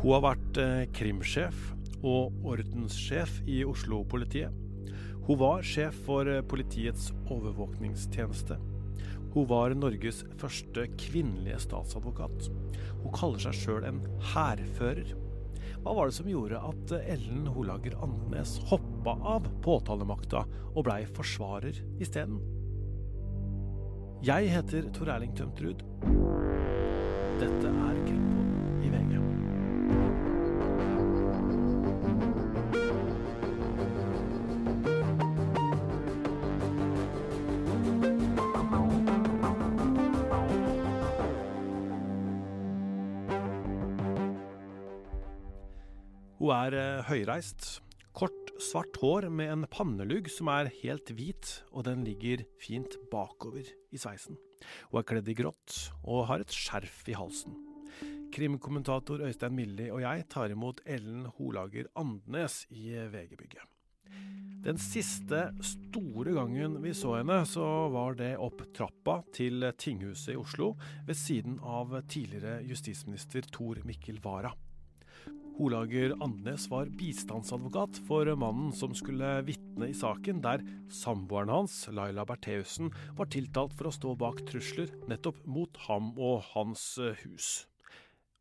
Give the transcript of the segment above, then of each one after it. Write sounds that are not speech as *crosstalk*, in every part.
Hun har vært eh, krimsjef og ordenssjef i Oslo-politiet. Hun var sjef for eh, politiets overvåkningstjeneste. Hun var Norges første kvinnelige statsadvokat. Hun kaller seg sjøl en hærfører. Hva var det som gjorde at eh, Ellen Holager Andenes hoppa av påtalemakta og blei forsvarer isteden? Jeg heter Tor Erling Tømtrud. Dette er Krimpodden er eh, høyreist. Kort, svart hår med en pannelugg som er helt hvit, og den ligger fint bakover i sveisen. Hun er kledd i grått og har et skjerf i halsen. Krimkommentator Øystein Milli og jeg tar imot Ellen Holager Andenes i VG-bygget. Den siste store gangen vi så henne, så var det opp trappa til tinghuset i Oslo, ved siden av tidligere justisminister Tor Mikkel Wara. Holager Andenes var bistandsadvokat for mannen som skulle vitne i saken der samboeren hans, Laila Bertheussen, var tiltalt for å stå bak trusler nettopp mot ham og hans eh, hus.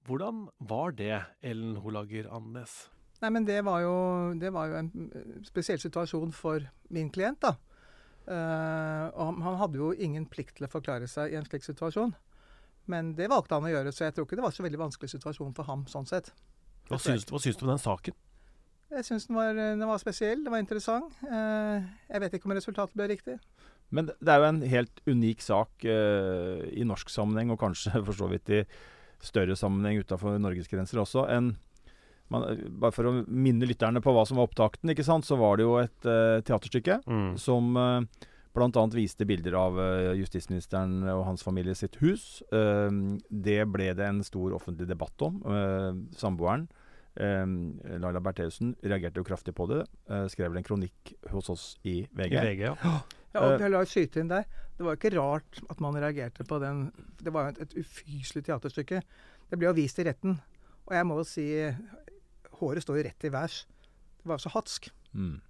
Hvordan var det, Ellen Holager Andenes? Nei, men det var, jo, det var jo en eh, spesiell situasjon for min klient, da. Uh, og han hadde jo ingen plikt til å forklare seg i en slik situasjon. Men det valgte han å gjøre, så jeg tror ikke det var så veldig vanskelig situasjon for ham sånn sett. Hva syns, hva syns du om den saken? Jeg syns den, var- den var spesiell, det var interessant. Eh, jeg vet ikke om resultatet ble riktig. Men det er jo en helt unik sak eh, i norsk sammenheng, og kanskje *laughs* for så vidt i større sammenheng utafor Norges grenser også. En, man, bare for å minne lytterne på hva som var opptakten, ikke sant, så var det jo et eh, teaterstykke Mm. som uh, bl.a. viste bilder av justisministeren og hans familie sitt hus. Det ble det en stor offentlig debatt om. Samboeren, Laila Bertheussen, reagerte jo kraftig på det. eh, skrev vel en kronikk hos oss i VG. I VG, ja. Ja, og Eh. jeg la skyte inn der. Det var jo ikke rart at man reagerte på den Det var jo et, et ufyselig teaterstykke. Det ble jo vist i retten. Og jeg må jo si Håret står jo rett i værs. Det var jo så hatsk. Mm.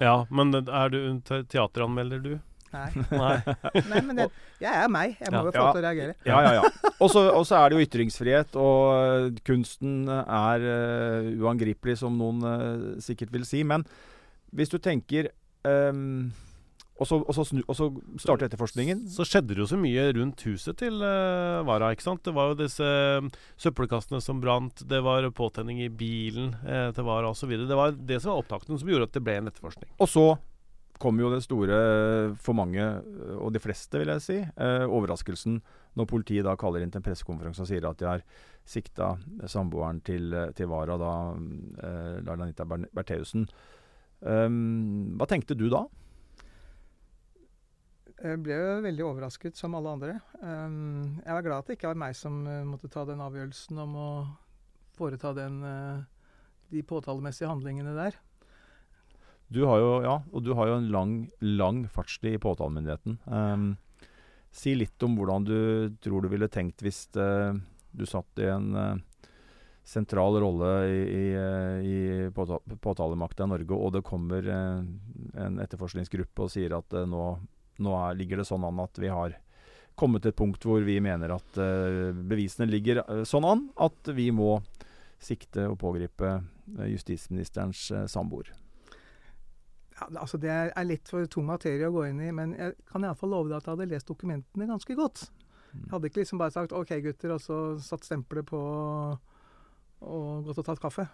ja. Men er du teateranmelder, du? Nei. *laughs* Nei. Nei, men det, jeg er meg. Jeg må Ja. jo få lov til å reagere. Ja, ja, ja. Og så er det jo ytringsfrihet, og øh, kunsten er uh, uangripelig, som noen uh, sikkert vil si. Men hvis du tenker um, og, så, og, så snu, og så starter etterforskningen. Så skjedde det jo så mye rundt huset til uh, Vara, ikke sant? Det var jo disse uh, søppelkassene som brant, det var påtenning i bilen uh, til Vara osv. Det var det som var opptakten som gjorde at det ble en etterforskning. Og så kom jo det store, for mange, øh, og de fleste vil jeg si, eh, overraskelsen når politiet da kaller inn til en pressekonferanse og sier at de har sikta samboeren til, til Vara, da eh, Laila Anita Bertheussen. Um, hva tenkte du da? Jeg ble jo veldig overrasket, som alle andre. Um, jeg var glad at det ikke var meg som eh, måtte ta den avgjørelsen om å foreta den, eh, de påtalemessige handlingene der. Du har jo, ja, og du har jo en lang, lang fartstid i påtalemyndigheten. Um, si litt om hvordan du tror du ville tenkt hvis uh, du satt i en uh, sentral rolle i, i, eh, i påta påtalemakta i Norge, og det kommer uh, en etterforskningsgruppe og sier at nå, nå er, ligger det sånn an at vi har kommet til et punkt hvor vi mener at bevisene ligger sånn an at vi må sikte og pågripe justisministerens samboer. Ja, altså Det er litt for tung materie å gå inn i, men jeg kan iallfall love deg at jeg hadde lest dokumentene ganske godt. Jeg hadde ikke liksom bare sagt 'OK, gutter', og så satt stempelet på og gått og tatt kaffe.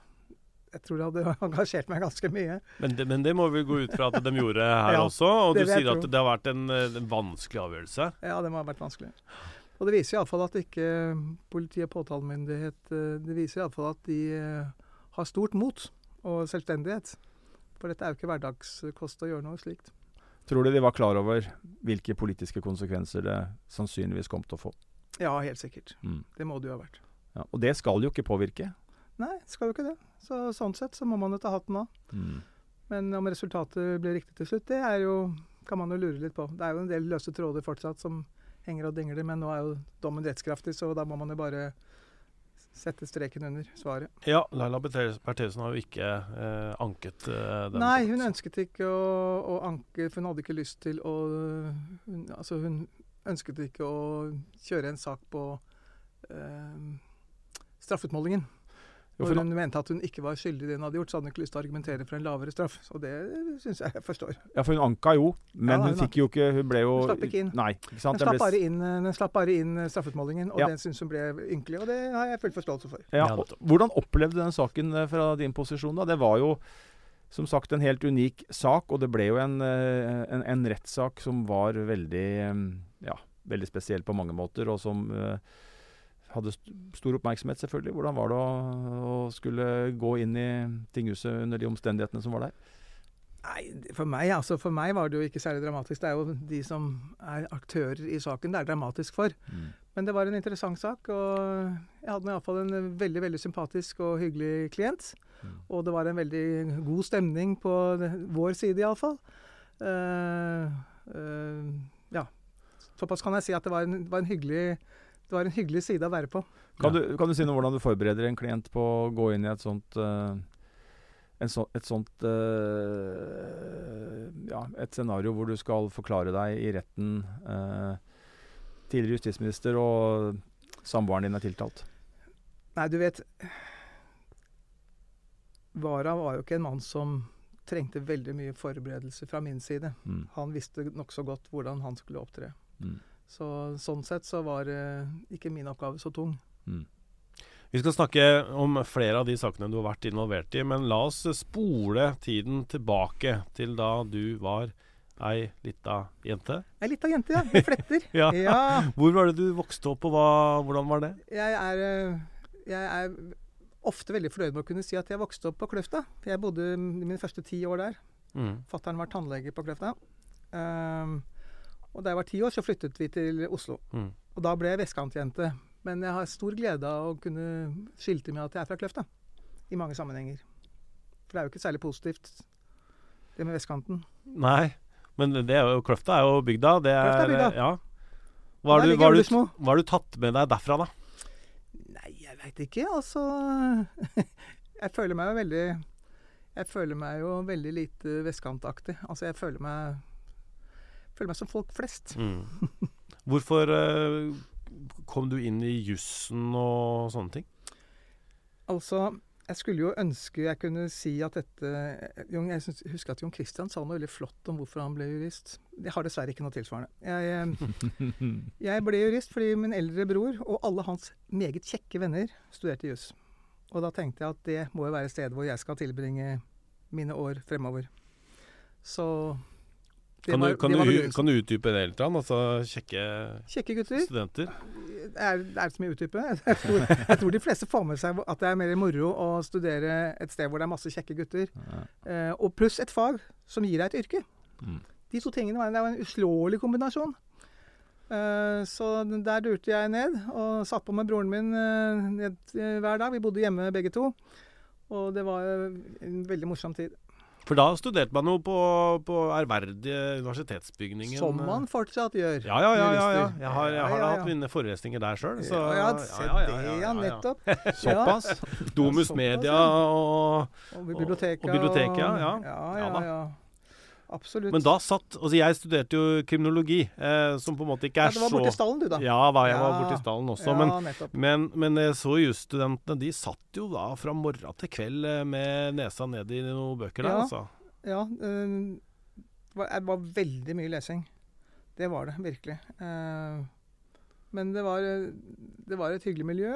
Jeg tror det hadde *laughs* engasjert meg ganske mye. Men det, men det må vi gå ut fra at de gjorde her *laughs* Ja, også. Og du sier at det har vært en, eh, en vanskelig avgjørelse. Ja, det må ha vært vanskelig. Og det viser iallfall at ikke politi og påtalemyndighet eh, Det viser iallfall at de eh, har stort mot og selvstendighet. For dette er jo ikke hverdagskost å gjøre noe slikt. Tror du de var klar over hvilke politiske konsekvenser det sannsynligvis kom til å få? Ja, helt sikkert. Mm. Det må det jo ha vært. Ja, og det skal jo ikke påvirke. Nei, skal jo ikke det. Så sånn sett så må man jo ta hatten av. Mm. Men om resultatet blir riktig til slutt, det er jo, kan man jo lure litt på. Det er jo en del løse tråder fortsatt som henger og dingler, men nå er jo dommen rettskraftig, så da må man jo bare sette streken under svaret. Ja, Laila Bertheussen har jo ikke eh, anket eh, den. Nei, hun ønsket ikke å, å, anke, for hun hadde ikke lyst til å hun, Altså, hun ønsket ikke å kjøre en sak på eh, straffeutmålingen. Hvor hun mente at hun ikke var skyldig i det hun hadde gjort, så hadde hun ikke lyst til å argumentere for en lavere straff. Så det syns jeg jeg forstår. Ja, for hun anka jo, men Ja, hun hun fikk jo ikke Hun ble jo Hun slapp ikke inn. Nei, ikke sant. Den Den slapp, bare inn, eh, den slapp bare inn eh, straffeutmålingen, og Ja. det syns hun ble ynkelig. Og det har jeg full forståelse for. Ja, Ja, og hvordan opplevde du den saken eh, fra din posisjon? da? Det var jo som sagt en helt unik sak, og det ble jo en, eh, en, en rettssak som var veldig eh, ja, veldig spesiell på mange måter, og som eh, hadde st stor oppmerksomhet, selvfølgelig. Hvordan var det å, å skulle gå inn i tinghuset under de omstendighetene som var der? Nei, for meg, altså, for meg var det jo ikke særlig dramatisk. Det er jo de som er aktører i saken det er dramatisk for. Men det var en interessant sak, og jeg hadde iallfall en veldig veldig sympatisk og hyggelig klient. Mm. Og det var en veldig god stemning på vår side, iallfall. Uh, uh, ja. Såpass kan jeg si at det var en, var en, hyggelig, det var en hyggelig side å være på. Kan, du, kan du si noe om hvordan du forbereder en klient på å gå inn i et sånt uh, en så, et sånt uh, Ja, et scenario hvor du skal forklare deg i retten. uh, tidligere justisminister og samboeren din er tiltalt. Nei, du vet Vara var jo ikke en mann som trengte veldig mye forberedelse fra min side. Mm. Han visste nokså godt hvordan han skulle opptre. Mm. Så sånn sett så var eh, ikke min oppgave så tung. Mm. Vi skal snakke om flere av de sakene du har vært involvert i, men la oss spole tiden tilbake til da du var ei lita jente. Ei lita jente, ja. Med fletter. *laughs* Ja. ja. Hvor var det du vokste opp, og hva, hvordan var det? Jeg er, eh, jeg er ofte veldig fornøyd med å kunne si at jeg vokste opp på Kløfta. Jeg bodde mine første ti år der. Mm. Fattern var tannlege på Kløfta. Um, og da jeg var ti år, så flyttet vi til Oslo. Mm. Og da ble jeg vestkantjente. Men jeg har stor glede av å kunne skilte med at jeg er fra Kløfta. I mange sammenhenger. For det er jo ikke særlig positivt, det med vestkanten. Nei, men det er jo, Kløfta er jo bygda. Det er, Kløfta er bygda. Ja. Hva har du, hva du, hva har du tatt med deg derfra, da? Nei, jeg veit ikke. Altså *laughs* Jeg føler meg jo veldig Jeg føler meg jo veldig lite vestkantaktig. Altså, jeg føler meg Føler meg som folk flest. Mm. Hvorfor eh, kom du inn i jussen og sånne ting? Altså, jeg skulle jo ønske jeg kunne si at dette Jeg husker at Jon Christian sa noe veldig flott om hvorfor han ble jurist. Jeg har dessverre ikke noe tilsvarende. Jeg, eh, jeg ble jurist fordi min eldre bror og alle hans meget kjekke venner studerte juss. Og da tenkte jeg at det må jo være stedet hvor jeg skal tilbringe mine år fremover. Så det Kan, du, kan, du, kan du utdype det litt? Altså kjekke Kjekke gutter. studenter? Er, er det så mye å utdype? *laughs* Jeg tror, jeg tror de fleste får med seg at det er mer moro å studere et sted hvor det er masse kjekke gutter. Ja. Eh, og pluss et fag som gir deg et yrke. Mm. De to tingene var, det var en uslåelig kombinasjon. Eh, så der durte jeg ned og satt på med broren min eh, ned, eh, hver dag. Vi bodde hjemme begge to. Og det var en veldig morsom tid. For da studerte man jo på, på ærverdige universitetsbygningen. Som man fortsatt gjør. Ja, ja, ja. ja, ja. Jeg har, jeg har Ja, ja, hatt mine forelesninger der sjøl. Ja, ja, ja, det, ja, nettopp. *laughs* Såpass. Domus Media ja. og Og biblioteket. og biblioteket, ja. Ja, Ja ja, ja. Absolutt. Men da satt Altså, jeg studerte jo kriminologi, eh, som på en måte ikke er så ja, Du det var borti stallen, du, da. Ja var, jeg var Ja. borti stallen også. ja, Men, men, men jeg så jusstudentene, de satt jo da fra morgen til kveld eh, med nesa ned i noen bøker der, Ja. altså. Ja, Øh, det var, det var veldig mye lesing. Det var det virkelig. Uh, men det var, eh, det var et hyggelig miljø.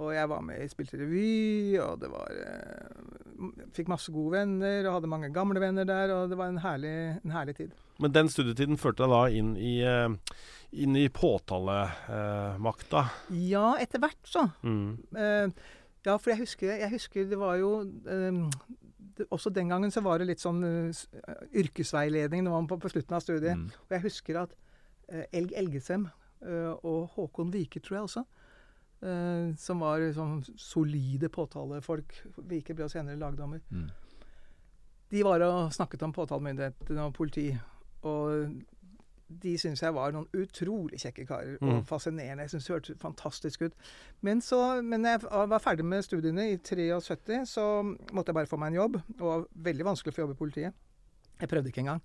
Og jeg var med, spilte revy, og det var eh, Fikk masse gode venner, og hadde mange gamle venner der, og det var en herlig, en herlig tid. Men den studietiden førte deg da inn i, eh, inn i påtalemakta. Ja, etter hvert, så. Mm. Eh, ja, for jeg husker, jeg husker det var jo eh, det, Også den gangen så var det litt sånn uh, eh, yrkesveiledning når man på, på slutten av studiet. Mm. Og jeg husker at eh, Elg Elgesem eh, og Håkon Vike, tror jeg også, eh, som var sånn solide påtalefolk Vike ble senere lagdommer. Mm. De var og snakket om påtalemyndighetene og politi. Og de syns jeg var noen utrolig kjekke karer. Mm. Og fascinerende. Jeg syns det hørtes fantastisk ut. Men så, men jeg var ferdig med studiene i 73, så måtte jeg bare få meg en jobb. Og det var veldig vanskelig å få jobb i politiet. Jeg prøvde ikke engang.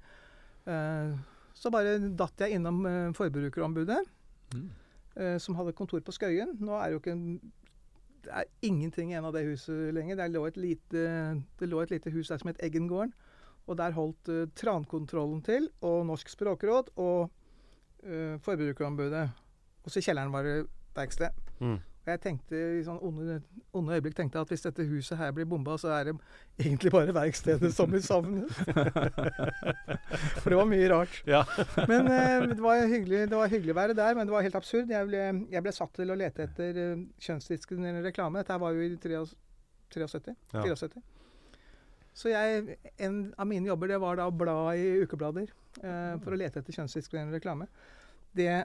Eh, så bare datt jeg innom eh, Forbrukerombudet, Mm. Eh, som hadde kontor på Skøyen. Nå er det jo ikke det er ingenting igjen av det huset lenger. Det lå lite, det lå et lite hus der som het Eggengården. Og der holdt uh, Trankontrollen til, og Norsk språkråd og uh, Forbrukerombudet. Og så i kjelleren var det verksted. Mm. Og jeg tenkte i sånn onde, onde øyeblikk tenkte at hvis dette huset her blir bomba, så er det egentlig bare verkstedet som blir savnet. *laughs* For det var mye rart. Ja. Men eh, det, var hyggelig, det var hyggelig å være der, men det var helt absurd. Jeg ble, jeg ble satt til å lete etter uh, kjønnsdiskriminerende reklame. Dette var jo i 73. 73 Ja. 74. Så jeg, en av mine jobber det var da å bla i ukeblader eh, for å lete etter kjønnsdiskriminerende reklame. Det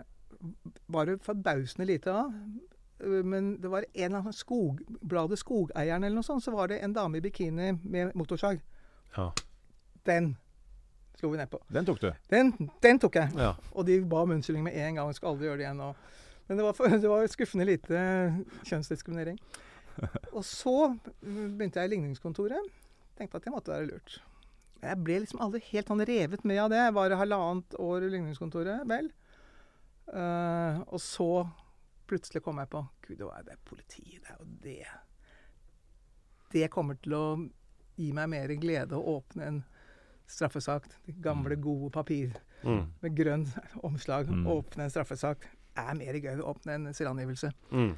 var det forbausende lite av. Eh, Men det var en av skogbladet Skogeieren eller noe sånt, så var det en dame i bikini med motorsag. Ja. Den slo vi ned på. Den tok du. Den, den tok jeg. ja. Og de ba om unnskyldning med en gang. Jeg skulle aldri gjøre det igjen. Og, men det var, for, *laughs* det var skuffende lite kjønnsdiskriminering. *laughs* Og så mm, begynte jeg i ligningskontoret. Tenkte at det måtte være lurt. Jeg ble liksom aldri helt sånn revet med av det. Jeg var halvannet år i ligningskontoret, vel. Uh, og så plutselig kom jeg på Gud, det var det er politiet. Det er jo det. Det kommer til å gi meg mer glede å åpne en straffesak. Det gamle, gode papir Mm. med grønn *laughs* omslag. Mm. Åpne en straffesak er mer gøy å åpne en selvangivelse. Mm.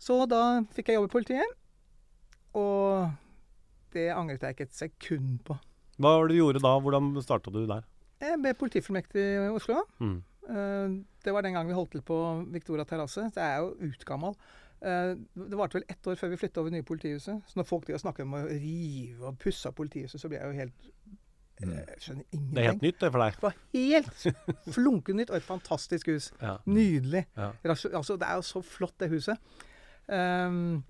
Så da fikk jeg jobb i politiet, og det angret jeg ikke et sekund på. Hva var det du gjorde da? Hvordan starta du der? Jeg ble politifullmektig i Oslo. Mm. Eh, Det var den gangen vi holdt til på Victoria terrasse. Jeg er jo utgammal. Eh, Det varte vel ett år før vi flytta over det nye politihuset. Så når folk snakker om å rive og pusse opp politihuset, så blir jeg jo helt Mm. Jeg skjønner Det er helt nytt det for deg? Det var helt flunkenytt og et fantastisk hus. Ja. Nydelig. ja. Altså, det er jo så flott, det huset. Um,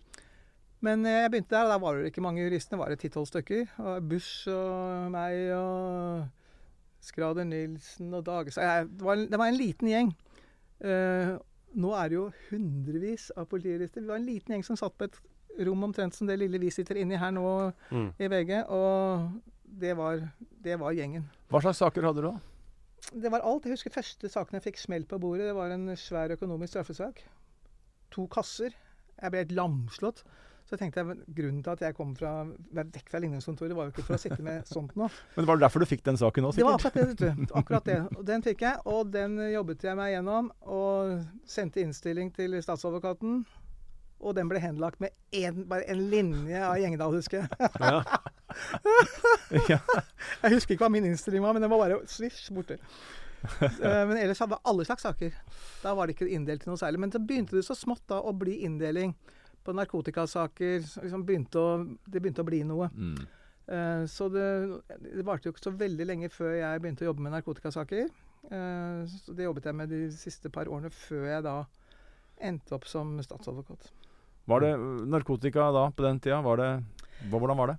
men jeg begynte der, og der var det ikke mange juristene Det var det ti-tolv stykker. Og Bush og meg og Skrader Nilsen og Dage det, det var en liten gjeng. Uh, nå er det jo hundrevis av politijurister. Vi var en liten gjeng som satt på et rom omtrent som det lille vi sitter inni her nå Mm. i VG. Og det var, det var gjengen. Hva slags saker hadde du da? Det var alt. Jeg husker første saken jeg fikk smelt på bordet. Det var en svær økonomisk straffesak. To kasser. Jeg ble helt lamslått. Så tenkte jeg, Grunnen til at jeg kom fra, vekk fra ligningskontoret, var jo ikke for å sitte med *laughs* sånt nå. Men Var det derfor du fikk den saken òg, Det var akkurat det. *laughs* Akkurat det. Og den fikk jeg, og den jobbet jeg meg gjennom. Og sendte innstilling til statsadvokaten. Og den ble henlagt med en, bare en linje av Gjengedal, husker jeg. *laughs* Ja. Jeg husker ikke hva min innstilling var, men den var bare svisj borte. Eh, men ellers hadde alle slags saker. Da var det ikke inndelt til noe særlig. Men så begynte det så smått da å bli inndeling på narkotikasaker. Liksom begynte å, det begynte å bli noe. Mm. Uh, så det, det varte jo ikke så veldig lenge før jeg begynte å jobbe med narkotikasaker. Uh, så det jobbet jeg med de siste par årene før jeg da endte opp som statsadvokat. Var det narkotika da, på den tida? Var det, hvordan var det?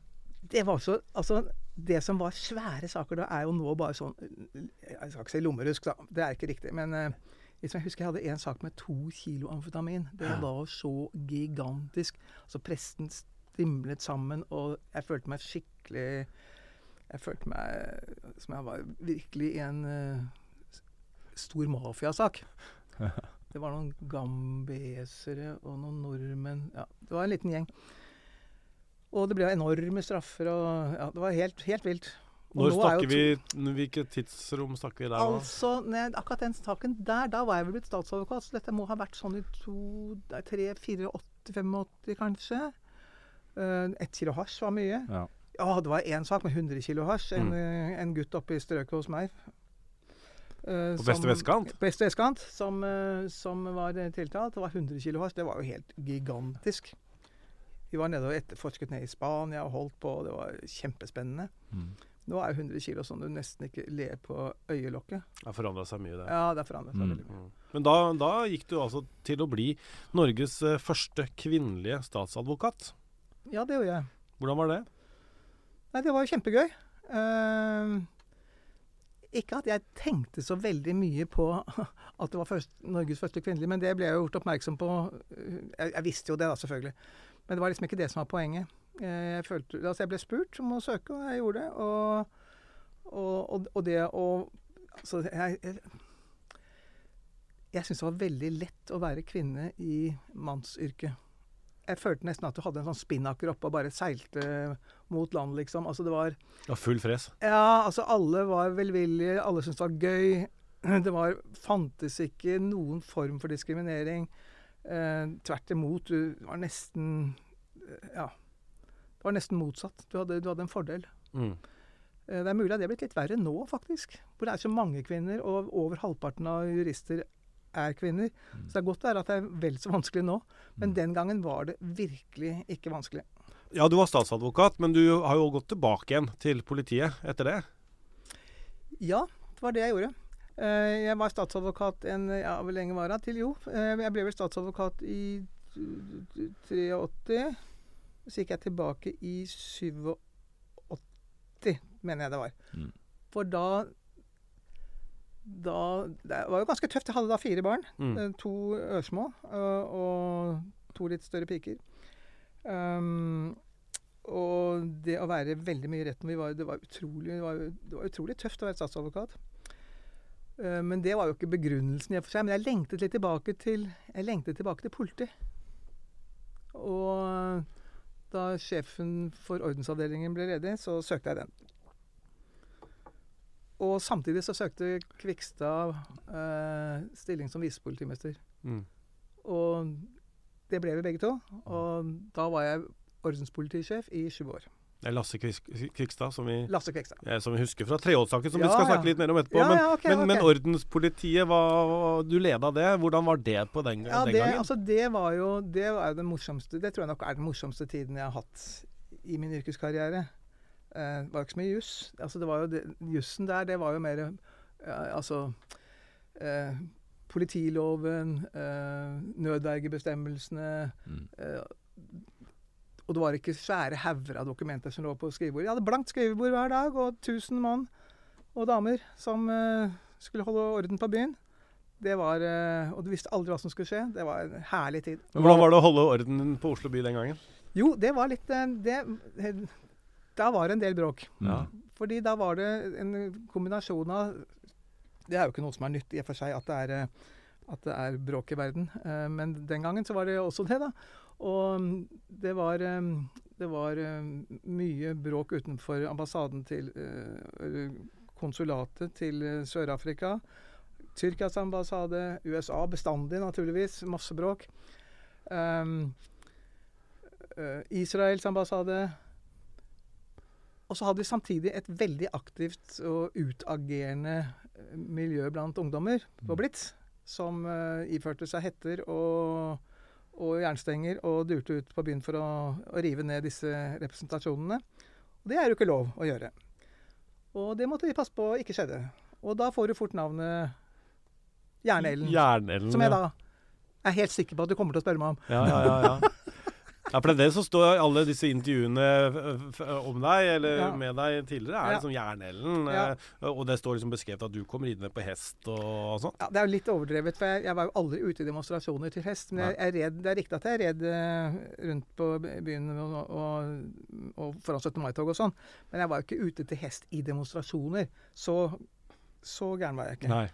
Det var så Altså, det som var svære saker da, er jo nå bare sånn Jeg skal ikke si lommerusk, da. Det er ikke riktig. Men eh, liksom jeg husker jeg hadde en sak med to kilo amfetamin. Det Ja. var så gigantisk. Altså presten stimlet sammen, og jeg følte meg skikkelig Jeg følte meg som jeg var virkelig i en uh, stor mafiasak. *laughs* Det var noen gambesere og noen nordmenn Ja, det var en liten gjeng. Og det ble enorme straffer og Ja, det var helt, helt vilt. Når nå er snakker vi Hvilket tidsrom snakker vi der? Altså, nei, akkurat den saken der, da var jeg vel blitt statsadvokat, så dette må ha vært sånn i to, tre, fire, åtte, 85 kanskje. Uh, ett kilo hasj var mye. Ja. Ja, det var én sak med 100 kilo hasj. En, Mm. eh, en gutt oppe i strøket hos meg. Uh, På beste vestkant? Beste vestkant, som, uh, som var eh, tiltalt. Det var 100 kilo hasj. Det var jo helt gigantisk. Vi var nede og etterforsket ned i Spania og holdt på, og det var kjempespennende. Mm. Nå er jo 100 kilo sånn du nesten ikke ler på øyelokket. Det har forandra seg mye, det. Ja, det har forandret seg Mm. veldig mye. Mm. Men da, da gikk du altså til å bli Norges eh, første kvinnelige statsadvokat. Ja, det gjorde jeg. Hvordan var det? Nei, det var jo kjempegøy. Uh, ikke at jeg tenkte så veldig mye på *laughs* at det var først, Norges første kvinnelige, men det ble jeg jo gjort oppmerksom på. Jeg, jeg, visste jo det, da, selvfølgelig. Men det var liksom ikke det som var poenget. Jeg, følte, altså jeg ble spurt om å søke, og jeg gjorde det. Og, og, og, og det å Altså, jeg, jeg, jeg syns det var veldig lett å være kvinne i mannsyrket. Jeg følte nesten at du hadde en sånn spinnaker oppe og bare seilte mot land, liksom. Altså det var Ja, full fres? Ja, altså alle var velvillige, alle syntes det var gøy. *clears throat* Det var, fantes ikke noen form for diskriminering. Eh, tvert imot. Du var nesten Ja. Det var nesten motsatt. Du hadde, du hadde en fordel. Mm. Eh, det er mulig at det er blitt litt verre nå, faktisk. Hvor det er så mange kvinner, og over halvparten av jurister er kvinner. Så det er godt være at det er vel så vanskelig nå. Men den gangen var det virkelig ikke vanskelig. Ja, du var statsadvokat, men du har jo gått tilbake igjen til politiet etter det? Ja, det var det jeg gjorde. Eh, Jeg var statsadvokat en ja, Hvor lenge var det? Til jo. eh, Jeg ble vel statsadvokat i 83. Så gikk jeg tilbake i 87, mener jeg det var. Mm. For da da, Det var jo ganske tøft. Jeg hadde da fire barn. Mm. Eh, To ørsmå og, og to litt større piker. Um, og det å være veldig mye i retten vi var, det, var utrolig, det, var, det var utrolig tøft å være statsadvokat. Uh, men det var jo ikke begrunnelsen i og for seg. Men jeg lengtet litt tilbake til jeg lengtet tilbake til politiet. Og da sjefen for ordensavdelingen ble ledig, så søkte jeg den. Og samtidig så søkte Kvikstad eh, stilling som visepolitimester. Mm. Og det ble vi begge to. Og da var jeg ordenspolitisjef i sju år. Det er Lasse Krikstad, Kvikstad, som vi, Lasse Kvikstad. eh, som vi husker fra Treholtssaken, som Ja, vi skal ja. snakke litt mer om etterpå. Ja, men, ja, ok, men, men ordenspolitiet, hva, du leda det. Hvordan var det på den, Ja, den det, gangen? altså det var jo det var den morsomste Det tror jeg nok er den morsomste tiden jeg har hatt i min yrkeskarriere. Eh, det var ikke så mye juss. Altså det var jo det, jussen der, det var jo mer eh, Altså eh, Politiloven, eh, nødvergebestemmelsene Mm. Og det var ikke svære hauger av dokumenter som lå på skrivebordet. Jeg hadde blankt skrivebord hver dag, og 1000 mann og damer som uh, skulle holde orden på byen. Det var, uh, Og du visste aldri hva som skulle skje. Det var en herlig tid. Men Hvordan var det å holde orden på Oslo by den gangen? Jo, det var litt eh, det, Da var det en del bråk. Ja. Fordi da var det en kombinasjon av Det er jo ikke noe som er nytt i og for seg at det er, at det er bråk i verden. Men den gangen så var det også det, da. Og mm, det var, eh, det var eh, mye bråk utenfor ambassaden til eh, Konsulatet til eh, Sør-Afrika. Tyrkias ambassade, USA bestandig, naturligvis. Masse bråk. Um, Israels ambassade. Og så hadde vi samtidig et veldig aktivt og utagerende miljø blant ungdommer på Blitz, som uh, iførte seg hetter og, og jernstenger og durte ut på byen for å, å rive ned disse representasjonene. Og det er jo ikke lov å gjøre. Og det måtte vi passe på ikke skjedde. Og da får du fort navnet Jernellen. Jernellen. Som jeg da er helt sikker på at du kommer til å spørre meg om. Ja, ja, ja, ja. For det er det som står i alle disse intervjuene om deg, eller Ja. med deg tidligere, er Ja. liksom Jernellen. Ja. eh, Og det står liksom beskrevet at du kommer ridende på hest og, og sånt. Ja, Det er jo litt overdrevet, for jeg, jeg var jo aldri ute i demonstrasjoner til hest. Men jeg, jeg red, det er riktig at jeg red eh, rundt på byen og, og, og foran 17. mai-tog og sånn. Men jeg var jo ikke ute til hest i demonstrasjoner. Så, så gæren var jeg ikke. Nei.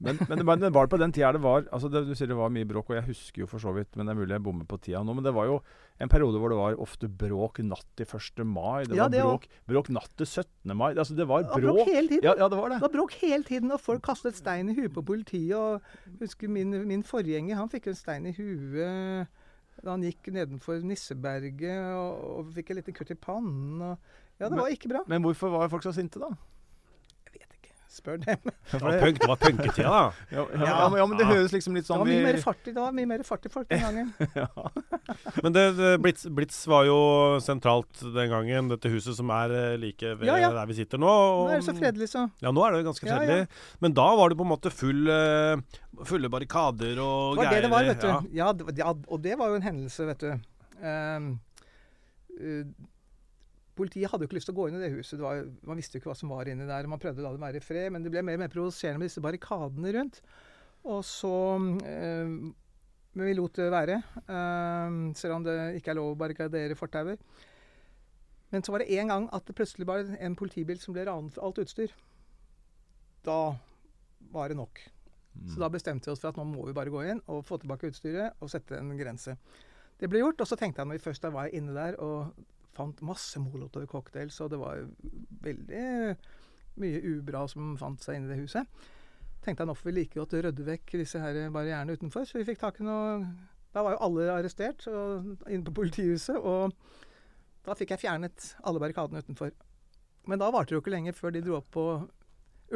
Men, men, det var, det var på den tida det var altså det, Du sier det var mye bråk, og jeg husker jo for så vidt Men det er mulig jeg bommer på tida nå. Men det var jo en periode hvor det var ofte bråk natt til 1. mai. Det Ja, var det bråk, bråk natt til 17. mai. Altså det var bråk. bråk hele tiden. Ja, ja, det var det. Det var bråk hele tiden, og folk kastet stein i huet på politiet. og husker Min, min forgjenger han fikk en stein i huet da han gikk nedenfor Nisseberget og, og fikk en liten kutt i pannen. Og, ja, det Men- var ikke bra. Men hvorfor var folk så sinte, da? Spør dem. Det var, punk, det var punketida, da. *laughs* Ja, ja, ja, men, ja, men det høres liksom litt Det sånn var mye mer fart i, det var mye mer fart i folk den gangen. *laughs* Men det, det, Blitz, Blitz var jo sentralt den gangen, dette huset som er eh, like ved Ja, ja. der vi sitter nå. Nå er det så fredelig, så. Ja, nå er det ganske Ja, ja. fredelig. Men da var det på en måte full, eh, fulle barrikader og greier. Det var det det var, vet du. Ja. Det, og det var jo en hendelse, vet du. Um, eh, Politiet hadde jo ikke lyst til å gå inn i det huset. Det var, man visste jo ikke hva som var inni der. Man prøvde å la det være i fred, men det ble mer og mer provoserende med disse barrikadene rundt. Og så øh, Men vi lot det være, Øh, selv om det ikke er lov å barrikadere fortauer. Men så var det en gang at det plutselig var en politibil som ble ranet for alt utstyr. Da var det nok. Så da bestemte vi oss for at nå må vi bare gå inn og få tilbake utstyret og sette en grense. Det ble gjort, og så tenkte jeg når vi først var inne der og fant masse molotov cocktails, og det var veldig mye ubra som fant seg inni det huset, tenkte jeg nå får vi like godt rydde vekk disse her barrierene utenfor. Så vi fikk tak i noe Da var jo alle arrestert inne på politihuset, og da fikk jeg fjernet alle barrikadene utenfor. Men da varte det jo ikke lenge før de dro opp på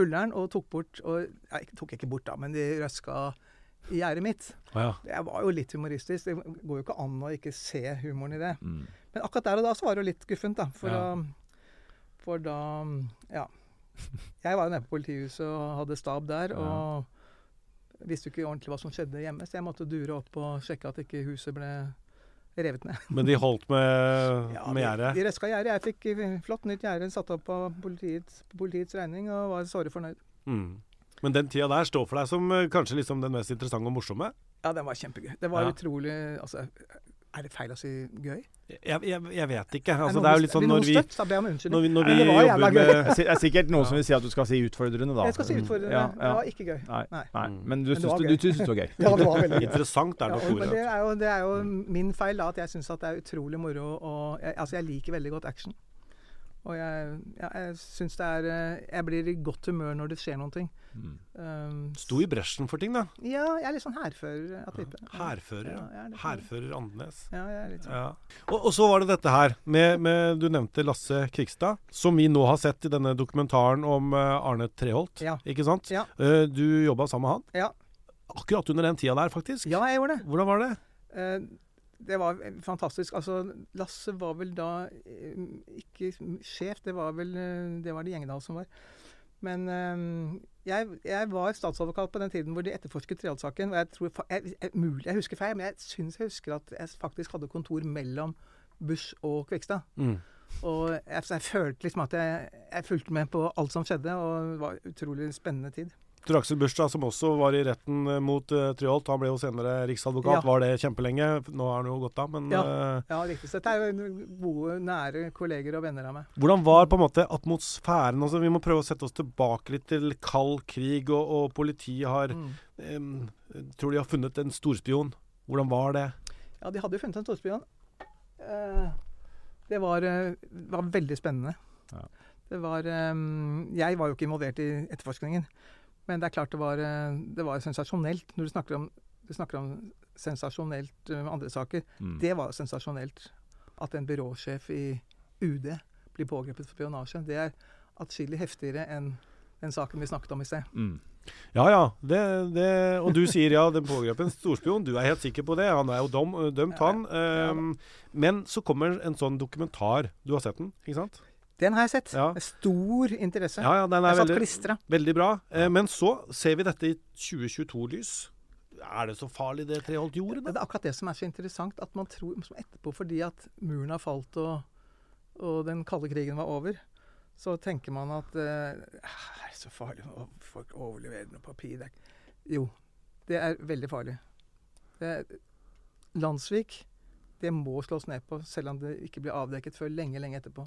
Ullern og tok bort og, ja, tok ikke bort, da, men de røska i gjerdet mitt. Ja. Det var jo litt humoristisk. Det går jo ikke an å ikke se humoren i det. Mm. Men akkurat der og da så var det jo litt guffent, da. For, Ja. da, for da Ja. Jeg var jo nede på politihuset og hadde stab der, og visste ikke ordentlig hva som skjedde hjemme, så jeg måtte dure opp og sjekke at ikke huset ble revet ned. Men de holdt med, Ja, med de, gjerdet? de røska gjerdet. Jeg fikk eh, flott nytt gjerde satt opp på politiets, politiets regning og var såre fornøyd. Mm. Men den tida der står for deg som eh, kanskje liksom den mest interessante og morsomme? Ja, den var kjempegøy. Det var Ja. utrolig Altså, er det feil å si gøy? Jeg, jeg, jeg vet ikke. Altså, det er jo litt sånn når vi, støtt, så ber jeg om unnskyldning. når vi, når vi jævla jobber med Det er sikkert noen Ja. som vil si at du skal si utfordrende, da. Jeg skal si utfordrende. Ja, Det var ikke gøy. Nei, Nei. nei. Mm. Men du det syns var det, var gøy? *laughs* Ja, det var veldig gøy. Interessant er nok ordet. det er, jo, det er jo min feil da, at jeg syns det er utrolig moro og jeg, Altså, jeg liker veldig godt action. Og jeg, ja, jeg syns det er eh, Jeg blir i godt humør når det skjer noen ting. Mm. Um, Sto i bresjen for ting, da. Ja, jeg er litt sånn hærfører av type. Hærfører, Ja, ja. er litt sånn- Hærfører Andenes. Ja, jeg er litt sånn. Ja. Og, og så var det dette her med, med Du nevnte Lasse Krigstad, som vi nå har sett i denne dokumentaren om eh, Arne Treholt. Ja. Ikke sant? Ja. Eh, du jobba sammen med han. Ja. Akkurat under den tida der, faktisk. ja, jeg gjorde det. Hvordan var det? Eh, det var eh, fantastisk. Altså, Lasse var vel da eh, ikke sjef, det var vel eh, Det var det Gjengedal som var. Men jeg, jeg var statsadvokat på den tiden hvor de etterforsket Treholt-saken. Og jeg tror jeg, jeg, mulig jeg husker feil, men jeg syns jeg husker at jeg faktisk hadde kontor mellom Bush og Kvikstad. Mm. Og jeg, følte liksom at jeg, jeg fulgte med på alt som skjedde, og det var utrolig spennende tid. Tor Aksel Bursdag, som også var i retten eh, mot uh, Tryholt, han ble jo senere riksadvokat. Ja. Var det kjempelenge. Nå har han jo gått av, men Ja. uh, Ja, riktig. Så dette er jo gode, nære kolleger og venner av meg. Hvordan var på en måte atmosfæren? Altså, vi må prøve å sette oss tilbake litt til kald krig, og, og politiet har Mm. um, Tror de har funnet en storspion. Hvordan var det? Ja, de hadde jo funnet en storspion. Uh, det var, eh, var veldig spennende. Ja. Det var um, Jeg var jo ikke involvert i etterforskningen, men det er klart det var, eh, det var sensasjonelt. Når du snakker om, du snakker om sensasjonelt med andre saker, Mm. det var sensasjonelt. At en byråsjef i UD blir pågrepet for spionasje. Det er atskillig heftigere enn den saken vi snakket om i sted. Mm. Ja ja, det, det, og du sier ja, den pågrep en storspion. Du er helt sikker på det. Han er jo dom, dømt, Ja, han. Em, men så kommer en sånn dokumentar. Du har sett den, ikke sant? Den har jeg sett. Ja. Stor interesse. Ja, ja, den er veldig, klistra. veldig bra. Eh, men så ser vi dette i 2022-lys. Er det så farlig det Treholt gjorde, Da? Det er akkurat det som er så interessant, at man tror som etterpå, fordi at muren har falt og, og den kalde krigen var over, så tenker man at eh, er det så farlig å folk overleverer noe papir? Jo, det er veldig farlig. Er, Landsvik, det må slås ned på, selv om det ikke blir avdekket før lenge, lenge etterpå.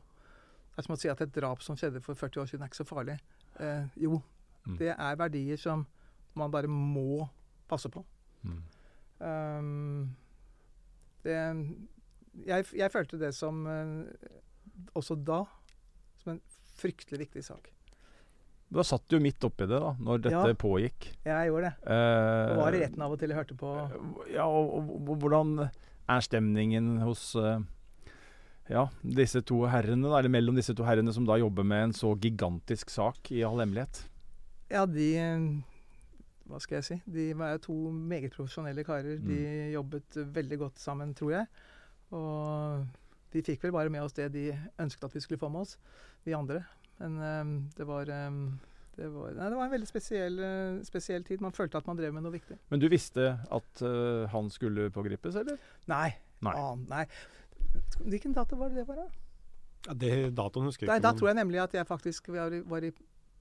Det er som å si at et drap som skjedde for 40 år siden, er ikke så farlig. Eh, jo, Mm. det er verdier som man bare må passe på. Mm. Um, det, jeg, jeg følte det som eh, også da som en fryktelig viktig sak. Da satt du jo midt oppi det, da, når dette Ja. pågikk. Jeg gjorde det. Eh, Og var i retten av og til jeg hørte på. Ja, og, og, og hvordan er stemningen hos eh, ja, disse to herrene, eller mellom disse to herrene som da jobber med en så gigantisk sak i all hemmelighet? Ja, de Hva skal jeg si? De var to meget profesjonelle karer. De jobbet veldig godt sammen, tror jeg. Og de fikk vel bare med oss det de ønsket at vi skulle få med oss, vi andre. Men um, det var um, det var, nei, det var en veldig spesiell, spesiell tid. Man følte at man drev med noe viktig. Men du visste at uh, han skulle pågripes, eller? Nei. Nei. Ah, nei. Hvilken dato var det det var, da? Ja, det Datoen husker jeg ikke. da da tror jeg nemlig at jeg faktisk var i, var i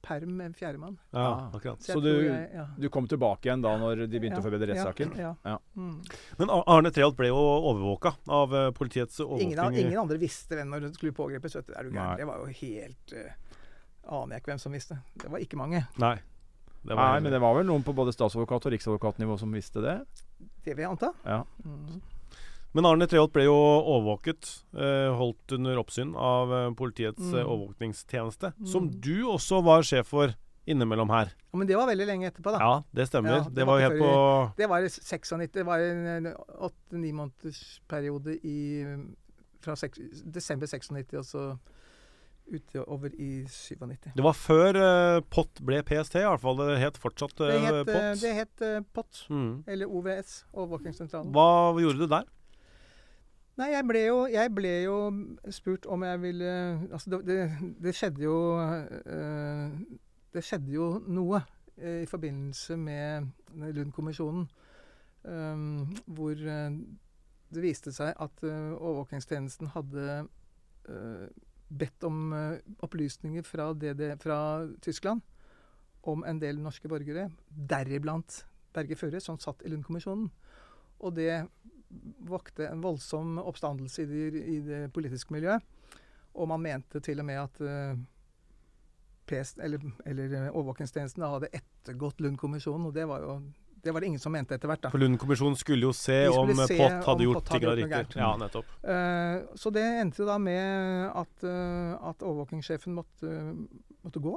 perm med en fjerdemann. Ja, akkurat. Så, Så du- jeg, ja. Du kom tilbake igjen da når de begynte Ja, å forberede rettssaken? Ja. Ja. ja. Mm. Men Arne Treholt ble jo overvåka av politiets politiets Ingen, av, ingen andre visste hvem når hun skulle pågripes. vet du. Er du gæren? Det var jo helt uh, Aner jeg ikke hvem som visste. Det var ikke mange. Nei. Det Nei, men det var vel noen på både statsadvokat- og riksadvokatnivå som visste det? Det vil jeg anta. Ja. Mm. Men Arne Treholt ble jo overvåket, eh, holdt under oppsyn av eh, politiets Mm. eh, overvåkningstjeneste, Mm. som du også var sjef for innimellom her. Ja, men det var veldig lenge etterpå, da. Ja, det stemmer. Ja, det, det var var jo helt på Det var i 96. Det var en åtte-ni måneders periode i Fra 6, desember 96 og så utover i 97. Det var før eh, POT ble PST, i hvert fall. Det het fortsatt eh, Det het, POT. det het eh, POT, Mm. eller OVS, Overvåkingssentralen. Hva gjorde du der? Nei, jeg ble, jo, jeg ble jo spurt om jeg ville Altså, det, det, det skjedde jo øh, Det skjedde jo noe øh, i forbindelse med Lund-kommisjonen, Øh, hvor det viste seg at overvåkingstjenesten hadde bedt om opplysninger fra, DD, fra Tyskland om en del norske borgere, deriblant Berge Føre, som satt i Lund-kommisjonen. Og det vakte en voldsom oppstandelse i det, i det politiske miljøet. Og man mente til og med at uh, PS, eller, eller eh, overvåkingstjenesten hadde ettergått Lund-kommisjonen, og det var jo det var det ingen som mente etter hvert. da. For Lund-kommisjonen skulle jo se skulle om eh, se POT om hadde og gjort noe riktig. Ja, nettopp. Uh, så det endte da med at, uh, at overvåkingssjefen måtte, måtte gå.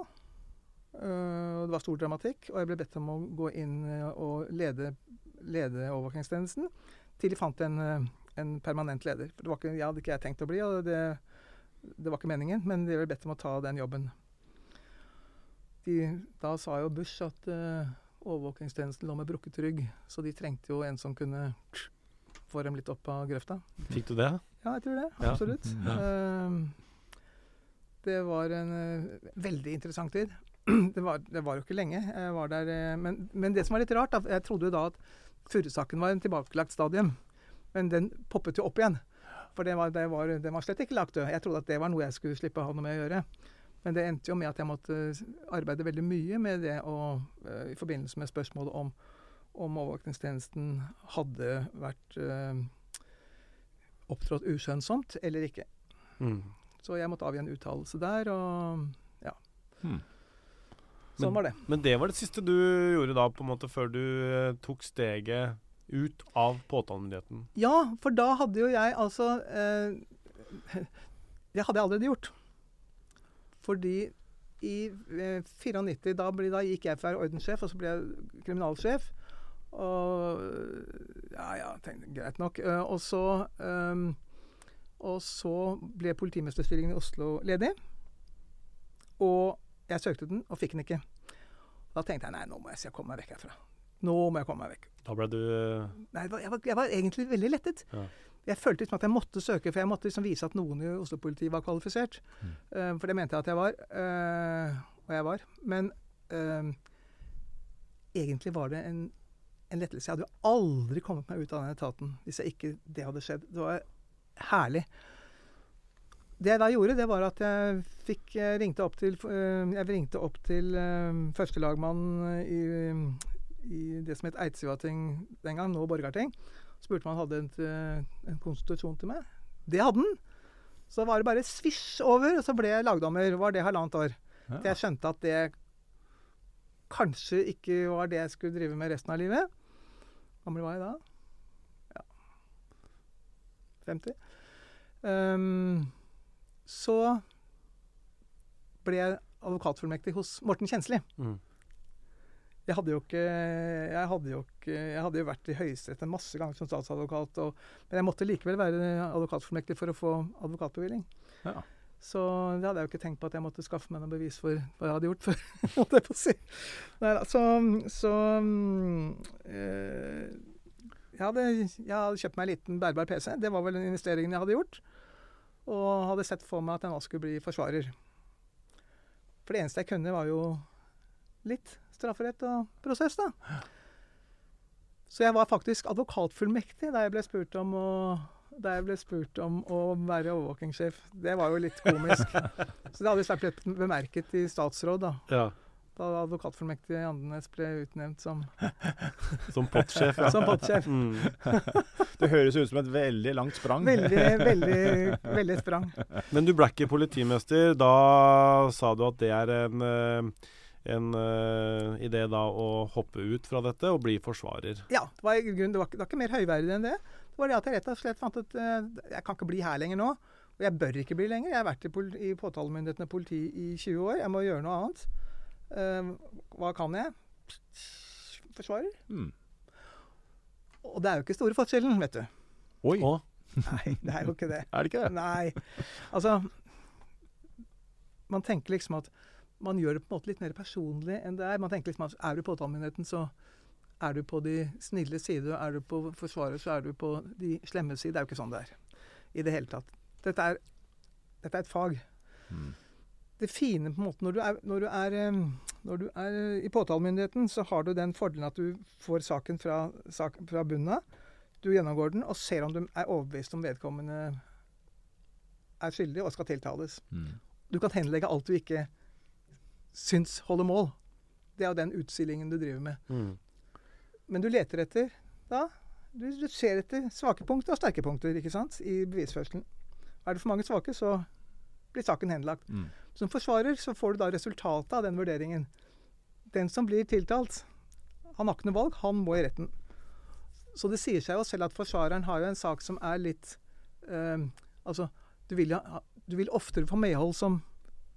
Eh, det var stor dramatikk, og jeg ble bedt om å gå inn eh, og lede, lede overvåkingstjenesten til de fant en, eh, en permanent leder. For det var ikke, jeg hadde ikke jeg tenkt å bli, og det, det var ikke meningen, men de ble bedt om å ta den jobben. De, da sa jo Bush at uh, overvåkingstjenesten lå med brukket rygg, så de trengte jo en som kunne få dem litt opp av grøfta. Fikk du det? Ja, jeg tror det. Ja. Absolutt. Ja. Uh, det var en uh, veldig interessant tid. *clears throat* det, var, det var jo ikke lenge. Jeg var der, men, men det som var litt rart, da, jeg trodde jo da at Furre-saken var en tilbakelagt stadium. Men den poppet jo opp igjen. For den var, det var, den var slett ikke lagt død. Jeg trodde at det var noe jeg skulle slippe å ha noe med å gjøre. Men det endte jo med at jeg måtte arbeide veldig mye med det og, eh, i forbindelse med spørsmålet om om overvåkningstjenesten hadde vært eh, opptrådt uskjønnsomt eller ikke. Mm. Så jeg måtte avgi en uttalelse der, og ja. Hmm. Sånn var det. Men det var det siste du gjorde da, på en måte, før du eh, tok steget ut av påtalemyndigheten? Ja, for da hadde jo jeg altså eh, *laughs* Det hadde jeg allerede gjort. Fordi i eh, 94, da, ble, da gikk jeg fra ordenssjef, og så ble jeg kriminalsjef. Og Ja, ja, tenkte, greit nok. Eh, og så ehm, Og så ble politimesterstillingen i Oslo ledig. Og jeg søkte den, og fikk den ikke. Da tenkte jeg nei, nå må jeg, jeg komme meg vekk herfra. Nå må jeg komme meg vekk. Da ble du eh, Nei, jeg var, jeg var egentlig veldig lettet. Ja. Jeg følte liksom at jeg måtte søke, for jeg måtte liksom vise at noen i Oslo-politiet var kvalifisert. Mm. Uh, for det mente jeg at jeg var. Uh, og jeg var. Men uh, egentlig var det en, en lettelse. Jeg hadde jo aldri kommet meg ut av den etaten hvis jeg ikke det hadde skjedd. Det var herlig. Det jeg da gjorde, det var at jeg fikk jeg ringte opp til, eh, jeg ringte opp til førstelagmannen i, i det som het Eidsivating den gang, nå Borgarting. Spurte om han hadde en, eh, en konstitusjon til meg. Det hadde han! Så var det bare svisj over, og så ble jeg lagdommer. Var det halvannet år. Ja. Til jeg skjønte at det kanskje ikke var det jeg skulle drive med resten av livet. Hvor gammel var jeg da? Ja 50. Ehm, så ble jeg advokatfullmektig hos Morten Kjensli. mm. Jeg hadde jo ikke Jeg hadde jo, ikke, jeg hadde jo vært i Høyesterett en masse ganger som statsadvokat, og, men jeg måtte likevel være advokatfullmektig for å få advokatbevilling. Ja. Så det hadde jeg jo ikke tenkt på at jeg måtte skaffe meg noe bevis for hva jeg hadde gjort før. *laughs* holdt jeg på å si. Neida, så så eh, jeg, hadde, jeg hadde kjøpt meg en liten bærbar PC. Det var vel den investeringen jeg hadde gjort. Og hadde sett for meg at jeg nå skulle bli forsvarer. For det eneste jeg kunne, var jo litt strafferett og prosess, da. Så jeg var faktisk advokatfullmektig da jeg ble spurt om å da jeg ble spurt om å være overvåkingssjef. Det var jo litt komisk. *laughs* Så det hadde visst vært bemerket i statsråd, da. Ja. Da advokatfullmektig Andenes ble utnevnt som, *laughs* Som pottsjef, ja. som pottsjef. Mm. Det høres ut som et veldig langt sprang. Veldig, veldig, veldig sprang. Men du ble ikke politimester. Da sa du at det er en, eh, en uh, idé da å hoppe ut fra dette og bli forsvarer. Ja, det var, grunn, det var, ikke- det var ikke mer høyverdig enn det. Det var det at jeg rett og slett fant ut uh, Jeg kan ikke bli her lenger nå. Og jeg bør ikke bli lenger. Jeg har vært i, i påtalemyndigheten og politi i 20 år. Jeg må gjøre noe annet. Eh, hva kan jeg? Forsvarer. Mm. Og det er jo ikke store forskjellen, vet du. Oi, Å, *laughs* Nei, det er jo ikke det. er det ikke det? Nei. Altså Man tenker liksom at man gjør det på en måte litt mer personlig enn det er. Man tenker liksom at er du påtalemyndigheten, så er du på de snille side. Er du på Forsvaret, så er du på de slemme side. Det er jo ikke sånn det er i det hele tatt. Dette er, dette er et fag. Mm. Det fine på en måte når du er, når du er, eh, når du er eh, i påtalemyndigheten, så har du den fordelen at du får saken fra, sak, fra bunnen av. Du gjennomgår den og ser om du er overbevist om vedkommende er skyldig og skal tiltales. Mm. Du kan henlegge alt du ikke syns holder mål. Det er jo den utstillingen du driver med. mm. Men du leter etter da Du, du ser etter svake punkter og sterke punkter ikke sant, i bevisførselen. Er det for mange svake, så blir saken henlagt. Mm. Som forsvarer så får du da resultatet av den vurderingen. Den som blir tiltalt, han har ikke noe valg, han må i retten. Så det sier seg jo selv at forsvareren har jo en sak som er litt eh, Altså, du vil, du vil oftere få medhold som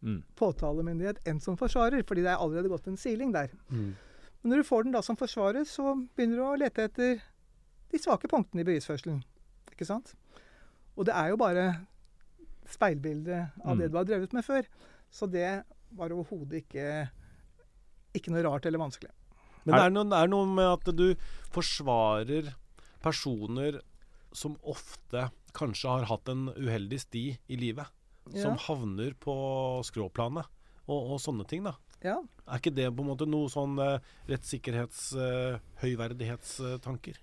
Mm. påtalemyndighet enn som forsvarer, fordi det er allerede gått en siling der. Mm. Men når du får den da som forsvarer, så begynner du å lete etter de svake punktene i bevisførselen. Ikke sant? Og det er jo bare speilbildet av Mm. det du har drevet med før. Så det var overhodet ikke, ikke noe rart eller vanskelig. Men det er, noe, det er noe med at du forsvarer personer som ofte kanskje har hatt en uheldig sti i livet. Som havner på skråplanet og, og sånne ting, da. Ja. Er ikke det på en måte noe sånn eh, rettssikkerhets... Eh, høyverdighetstanker?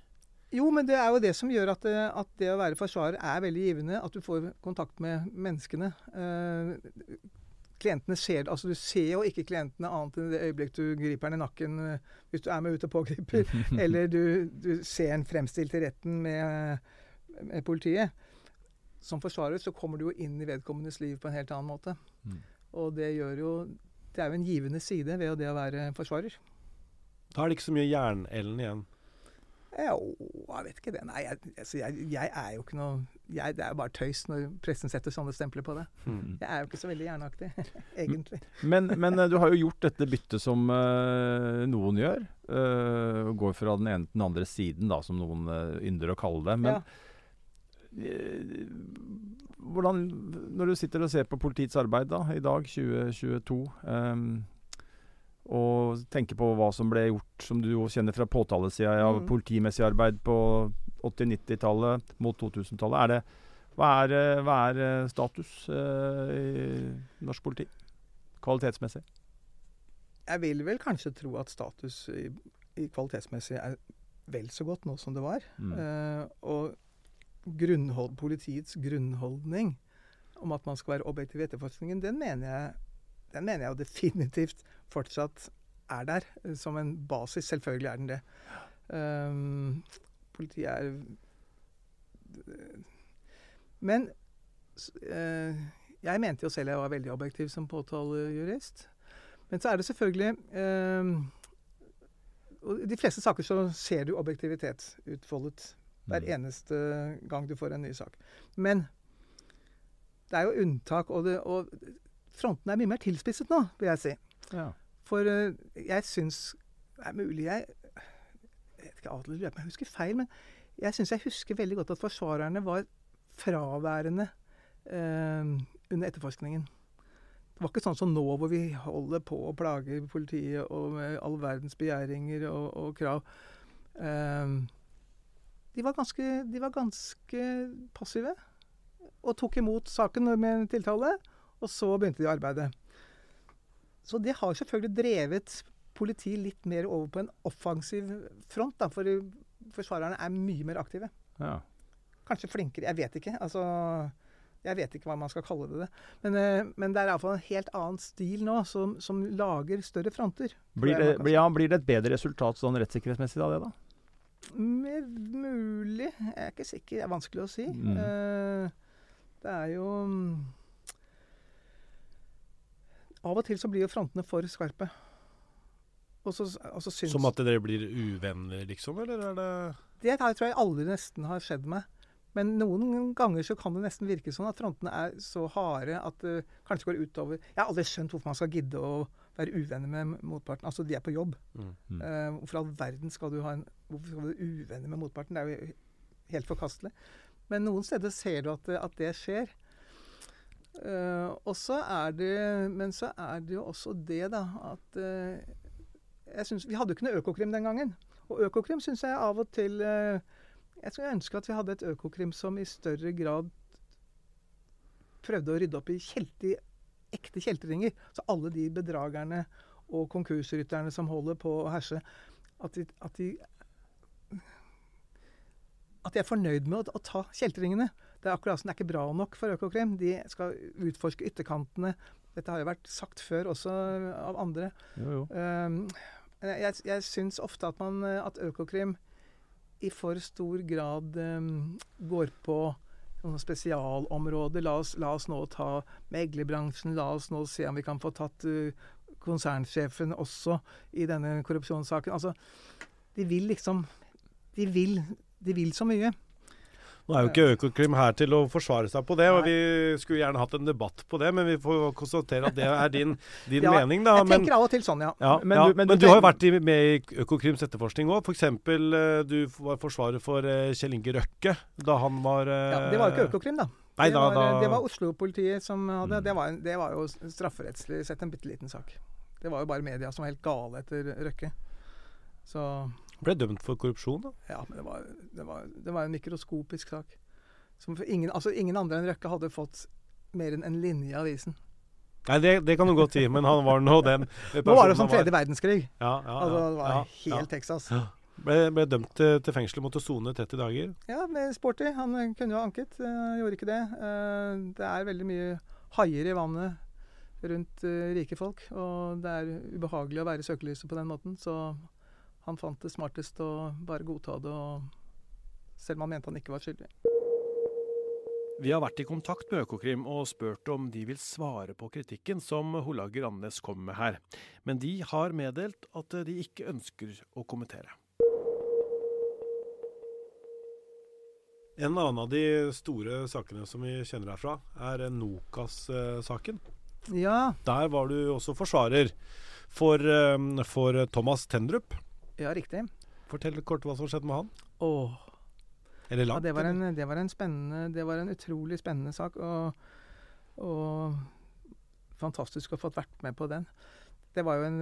Jo, men det er jo det som gjør at, det- at det å være forsvarer er veldig givende. At du får kontakt med menneskene. Eh, klientene ser det. Altså, du ser jo ikke klientene annet enn i det øyeblikk du griper den i nakken eh, hvis du er med ut og pågriper. *laughs* eller du, du ser en fremstilt i retten med, med politiet. Som forsvarer så kommer du jo inn i vedkommendes liv på en helt annen måte. Mm. Og det gjør jo Det er jo en givende side ved det å være forsvarer. Da er det ikke så mye jernellen igjen. Jo, jeg vet ikke det. Nei, jeg, altså jeg, jeg er jo ikke noe jeg, Det er bare tøys når pressen setter sånne stempler på det. Mm. Jeg er jo ikke så veldig hjerneaktig, *laughs* egentlig. Men, men eh, du har jo gjort dette byttet som uh, noen gjør. Uh, går fra den ene til den andre siden, da, som noen uh, ynder å kalle det. Men Ja. uh, hvordan, når du sitter og ser på politiets arbeid da, i dag, 2022, ehm, og tenker på hva som ble gjort, som du kjenner fra påtalesida ja, Mm. politimessig arbeid på 80-90-tallet mot 2000-tallet, er det hva er, eh, hva er eh, status eh, i norsk politi? Kvalitetsmessig? Jeg vil vel kanskje tro at status i, i kvalitetsmessig er vel så godt nå som det var. Mm. Eh, og grunnhold, politiets grunnholdning om at man skal være objektiv i etterforskningen, den mener jeg, den mener jeg jo definitivt fortsatt er der eh, som en basis. Selvfølgelig er den det. Um, politiet er Men s- eh, jeg mente jo selv jeg var veldig objektiv som påtalejurist. Men så er det selvfølgelig um, og I de fleste saker så ser du objektivitet utfoldet hver Mm. eneste gang du får en ny sak. Men det er jo unntak, og, det, og fronten er mye mer tilspisset nå, vil jeg si. Ja. For eh, jeg syns Det er mulig jeg Jeg vet ikke av lurer jeg husker feil, men jeg syns jeg husker veldig godt at forsvarerne var fraværende eh, under etterforskningen. Det var ikke sånn som nå, hvor vi holder på å plage politiet og med all verdens begjæringer og, og krav. Eh, de, var ganske, de var ganske passive og tok imot saken med tiltale, og så begynte de arbeidet. Så det har selvfølgelig drevet politiet litt mer over på en offensiv front, da, for forsvarerne er mye mer aktive. ja. kanskje flinkere. Jeg vet ikke. Altså jeg vet ikke hva man skal kalle det. Men, eh, men det er iallfall en helt annen stil nå, som, som lager større fronter. Blir det, ja, blir det et bedre resultat sånn rettssikkerhetsmessig av det, da? Mer mulig. Jeg er ikke sikker. Det er vanskelig å si. Mm. Uh, det er jo mm, Av og til så blir jo frontene for skarpe. Og så, og så syns Som at dere blir uvenner, liksom? Eller er det Det tror jeg aldri nesten har skjedd meg. Men noen ganger så kan det nesten virke sånn at frontene er så harde at det kanskje går utover Jeg har aldri skjønt hvorfor man skal gidde å være uvenner med motparten. Altså, de er på jobb. Mm. Eh, hvorfor all verden skal du ha en Hvorfor skal du være uvenner med motparten? Det er jo helt forkastelig. Men noen steder ser du at, at det skjer. Eh, og så er det Men så er det jo også det, da, at uh, jeg synes, Vi hadde jo ikke noe Økokrim den gangen. Og Økokrim syns jeg av og til uh, Jeg skulle ønske at vi hadde et Økokrim som i større grad prøvde å rydde opp i kjelte, ekte kjeltringer. Så alle de bedragerne og konkursrytterne som holder på å herse, at de, at de at de er fornøyd med å, å ta kjeltringene. Det er akkurat som det er ikke bra nok for Økokrim. De skal utforske ytterkantene. Dette har jo vært sagt før også av andre. Jo, jo. Um, jeg jeg syns ofte at, man, eh, at Økokrim i for stor grad um, går på noen spesialområder. La oss, la oss nå ta meglerbransjen. La oss nå se om vi kan få tatt konsernsjefen også i denne korrupsjonssaken. Altså, de vil liksom De vil, de vil så mye. Nå er jo ikke Økokrim her til å forsvare seg på det, og vi skulle gjerne hatt en debatt på det, men vi får konstatere at det er din, *laughs* din Ja, mening, da. Jeg Men, tenker av og til sånn, ja. ja, Men ja, du- men men, du du, har jo vært i, med i Økokrims etterforskning òg. F.eks. For du var forsvarer for eh, Kjell Inge Røkke da han var eh, ja. Det var jo ikke Økokrim, da. Nei, det, da, var, da, det var Oslo-politiet som hadde Mm. det, var, det var jo strafferettslig sett en bitte liten sak. Det var jo bare media som var helt gale etter Røkke. Så ble dømt for korrupsjon. da. ja, men det var, det var, det var en mikroskopisk sak. Ingen, altså ingen andre enn Røkke hadde fått mer enn en linje i avisen. Nei, det, det kan du godt si, men han var nå *laughs* den Nå var det som tredje verdenskrig. Ja, ja, Altså, det var ja, helt Texas. ja. Ble, ble dømt til, til fengsel, måtte sone 30 dager. Ja, med Sporty. Han eh, kunne jo ha anket, uh, gjorde ikke det. Uh, det er veldig mye haier i vannet rundt uh, rike folk, og det er ubehagelig å være i søkelyset på den måten. Så han fant det smartest å bare godta det, og selv om han mente han ikke var skyldig. Vi har vært i kontakt med Økokrim og spurt om de vil svare på kritikken som Holager Andenes kommer med her, men de har meddelt at de ikke ønsker å kommentere. En annen av de store sakene som vi kjenner herfra, er Nokas-saken. Ja, Der var du også forsvarer for, eh, for Thomas Tendrup. Ja, riktig. Fortell kort hva som skjedde med han. Åh, Eller ja, langt. det var, en, det var en spennende Det var en utrolig spennende sak, og, og fantastisk å ha fått vært med på den. Det var jo en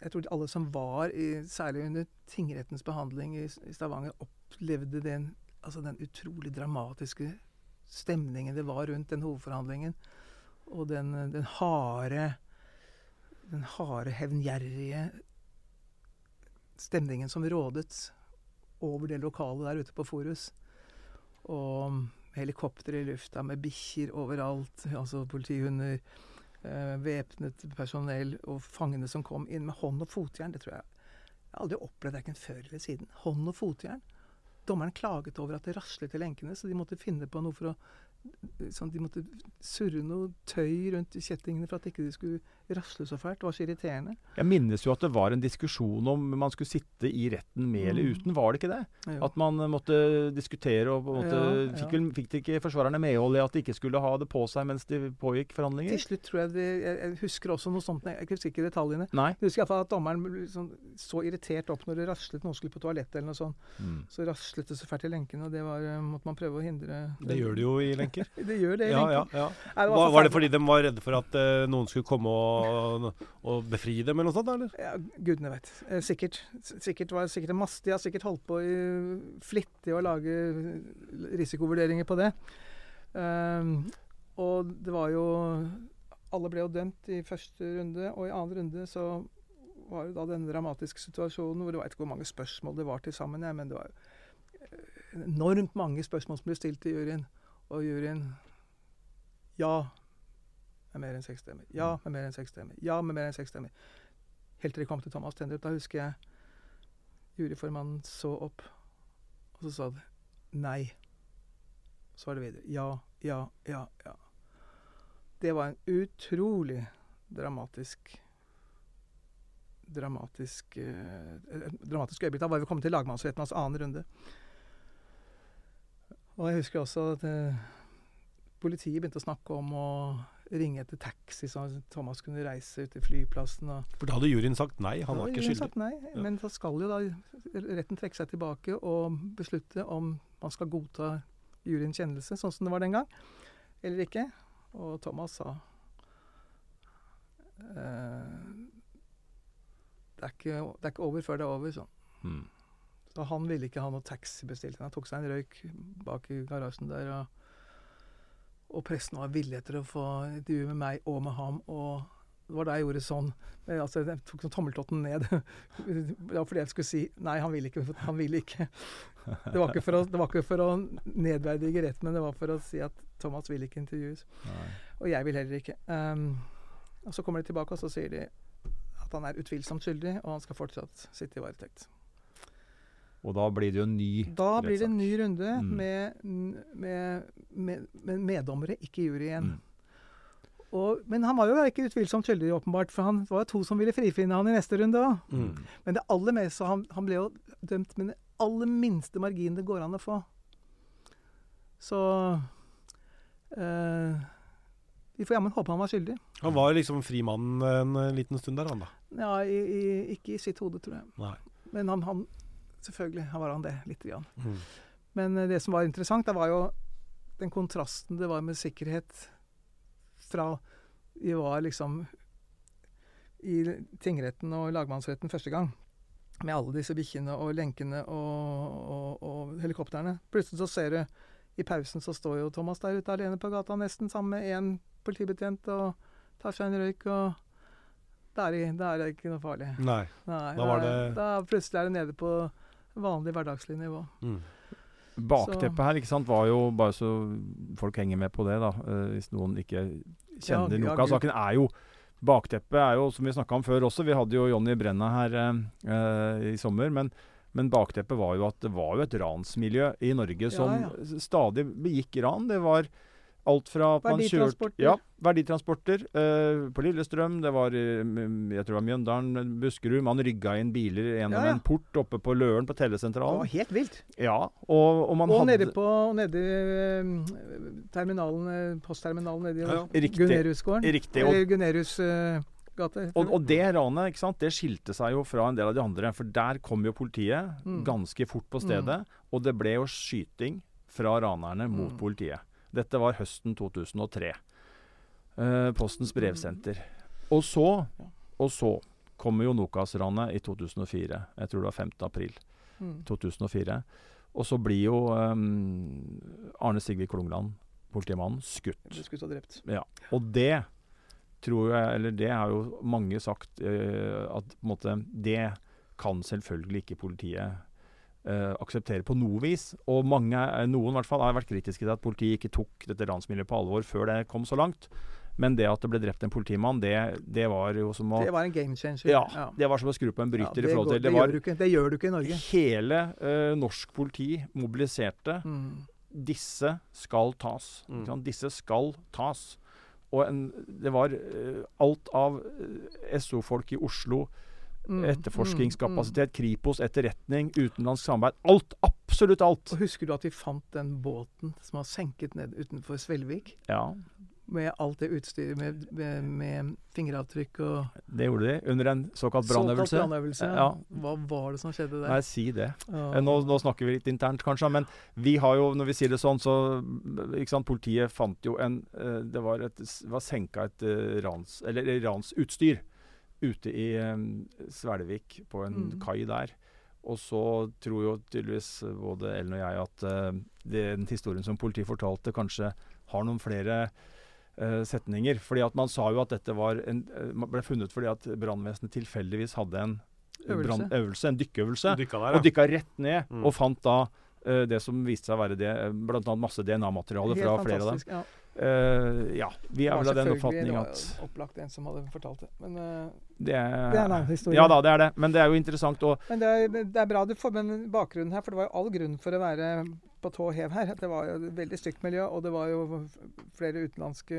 Jeg tror alle som var i, særlig under tingrettens behandling i, i Stavanger, opplevde den, altså den utrolig dramatiske stemningen det var rundt den hovedforhandlingen. Og den, den harde Den harde, hevngjerrige stemningen som rådet over det lokalet der ute på Forus. Og helikopter i lufta med bikkjer overalt, *laughs* altså politihunder, eh, væpnet personell og fangene som kom inn med hånd og fotjern. Det tror jeg jeg har aldri opplevd verken før eller siden. Hånd og fotjern. Dommeren klaget over at det raslet i lenkene, så de måtte finne på noe for å sånn, De måtte surre noe tøy rundt kjettingene for at ikke de skulle rasle så fælt. Det var så irriterende. Jeg minnes jo at det var en diskusjon om man skulle sitte i retten med eller Mm. uten. Var det ikke det? Jo. At man eh, måtte diskutere og på en måte Ja, ja. Fikk, fikk det ikke forsvarerne medhold i at de ikke skulle ha det på seg mens de pågikk forhandlinger? Til slutt tror jeg det Jeg, jeg husker også noe sånt, jeg husker ikke detaljene. Nei? Jeg husker i hvert fall at dommeren ble sånn, så irritert opp når det raslet noen skulle på toalettet eller noe sånt. Mm. Så raslet det så fælt i lenkene, og det var, eh, måtte man prøve å hindre. Det gjør det jo i lenker. *laughs* Det gjør det Ja, ja, ja. Nei, Var, det var det fordi de var redde for at uh, noen skulle komme og, og befri dem, eller noe sånt? eller? Ja, Gudene vet. Eh, sikkert. Sikkert var sikkert en masse, De har sikkert holdt på i, flittig å lage risikovurderinger på det. Um, og det var jo Alle ble jo dømt i første runde, og i annen runde så var det da denne dramatiske situasjonen hvor det var ikke hvor mange spørsmål det var til sammen, ja, men det var enormt mange spørsmål som ble stilt til juryen. Og juryen Ja med mer enn seks stemmer. Ja med mer enn seks stemmer. Ja med mer enn seks stemmer. Helt til de kom til Thomas Tendrup. Da husker jeg juryformannen så opp, og så sa det nei. Så var det videre. Ja, ja, ja, ja. Det var en utrolig dramatisk Dramatisk eh, dramatisk øyeblikk. Da var vi kommet til lagmannsretten, altså annen runde. Og jeg husker også at eh, politiet begynte å snakke om å ringe etter taxi, så Thomas kunne reise ut til flyplassen. og For da hadde juryen sagt nei, han var ikke skyldig. sagt nei, Ja. men så skal jo da retten trekke seg tilbake og beslutte om man skal godta juryens kjennelse, sånn som det var den gang, eller ikke. Og Thomas sa eh, det, er ikke, det er ikke over før det er over, sånn. Mm. Så han ville ikke ha noe taxi bestilt. Han tok seg en røyk bak i garasjen der. Og, og pressen var villig etter å få intervju med meg og med ham. Og det var da jeg gjorde sånn. Jeg, Altså, jeg tok sånn tommeltotten ned. *laughs* Det var fordi jeg skulle si nei, han ville ikke. Han ville ikke. Det var ikke for å, det var ikke for å nedverdige retten, men det var for å si at Thomas vil ikke intervjues. Nei. Og jeg vil heller ikke. Um, og så kommer de tilbake, og så sier de at han er utvilsomt skyldig, og han skal fortsatt sitte i varetekt. Og da blir det jo en ny Da blir det en ny runde Mm. med, med, med, med meddommere, ikke jury igjen. Mm. Og, men han var jo ikke utvilsomt skyldig, åpenbart, for han var jo to som ville frifinne han i neste runde òg. Mm. Men det aller mest, så han, han ble jo dømt med den aller minste marginen det går an å få. Så øh, Vi får jammen håpe han var skyldig. Han var liksom frimannen en eh, liten stund der, han da. Ja, i, i, ikke i sitt hode, tror jeg. Nei. Men han, han Selvfølgelig var han det, lite grann. Mm. Men eh, det som var interessant, det var jo den kontrasten det var med sikkerhet fra vi var liksom i tingretten og lagmannsretten første gang. Med alle disse bikkjene og lenkene og, og, og helikoptrene. Plutselig så ser du i pausen så står jo Thomas der ute alene på gata nesten sammen med én politibetjent og tar seg en røyk og da er, det, ikke noe farlig. Nei. Nei, Da var det- da plutselig er det nede på vanlig hverdagslig nivå. Mm. Bakteppet her ikke sant, var jo, bare så folk henger med på det, da, eh, hvis noen ikke kjenner ja, noe av saken, er jo Bakteppet er jo, som vi snakka om før også, vi hadde jo Jonny Brenna her eh, eh, i sommer. Men, men bakteppet var jo at det var jo et ransmiljø i Norge som ja. stadig begikk ran. Det var alt fra at man kjørte. Ja, verditransporter Uh, på Lillestrøm. Det var eh, jeg tror det var Mjøndalen, Buskerud. Man rygga inn biler gjennom Ja, ja. en port oppe på Løren, på Det var helt vilt. Ja, og, og man Og hadde nede på nede eh, terminalen, eh, postterminalen nede i Ja, ja. Riktig. Riktig. Og, Eller Gunerius Uh, gate. og, og det ranet ikke sant, det skilte seg jo fra en del av de andre. For der kom jo politiet Mm. ganske fort på stedet. Og det ble jo skyting fra ranerne mot Mm. politiet. Dette var høsten 2003. Eh, Postens brevsenter. Og så, og så kommer jo Nokas-ranet i 2004. Jeg tror det var 5. april Mm. 2004. Og så blir jo um, Arne Sigvig Klungland, politimannen, skutt. Skutt og drept. Og det tror jeg, eller det har jo mange sagt, uh, at på en måte det kan selvfølgelig ikke politiet eh, akseptere på noe vis. Og mange, eh, noen i hvert fall, har vært kritiske til at politiet ikke tok dette ransmiljøet på alvor før det kom så langt. Men det at det ble drept en politimann, det, det var jo som å Det var en game changer. ja, det var som å skru på en Ja, bryter det, i forhold til det, Det var gjør du ikke, det gjør du ikke i Norge. hele uh, norsk politi mobiliserte Mm. disse skal tas. Mm. Ikke sant? Disse skal tas. Og en, det var uh, alt av SO-folk i Oslo. Etterforskningskapasitet, Kripos, etterretning, utenlandsk samarbeid. Alt! Absolutt alt! Og husker du at vi fant den båten som var senket ned utenfor Svelvik? Ja, Med alt det utstyret med, med, med fingeravtrykk og det gjorde de. Under en såkalt brannøvelse. Såkalt. Ja. Hva var det som skjedde der? Nei, si det. Ja. Eh, Nå, nå snakker vi litt internt, kanskje, men vi har jo, når vi sier det sånn, så sant, Politiet fant jo en eh, Det var, et, var senka et eh, rans, eller ransutstyr ute i eh, Svelvik, på en Mm. kai der. Og så tror jo tydeligvis både Ellen og jeg at uh, den historien som politiet fortalte, kanskje har noen flere uh, setninger. Fordi at man sa jo at dette var en, eh, ble funnet fordi at brannvesenet tilfeldigvis hadde en Øvelse. brannøvelse, en dykkeøvelse Dykka der, og dykka rett ned Mm. og fant da det som viste seg å være det, bl.a. masse DNA-materiale fra flere av dem. Ja. Eh, ja, vi er vel av den oppfatning Det var at opplagt en som hadde fortalt det. Men uh, det er, det er en annen historie. Ja da, det er det. Men det er jo interessant å Men det er, det er bra du får med bakgrunnen her, for det var jo all grunn for å være på tå hev her. Det var jo et veldig stygt miljø, og det var jo flere utenlandske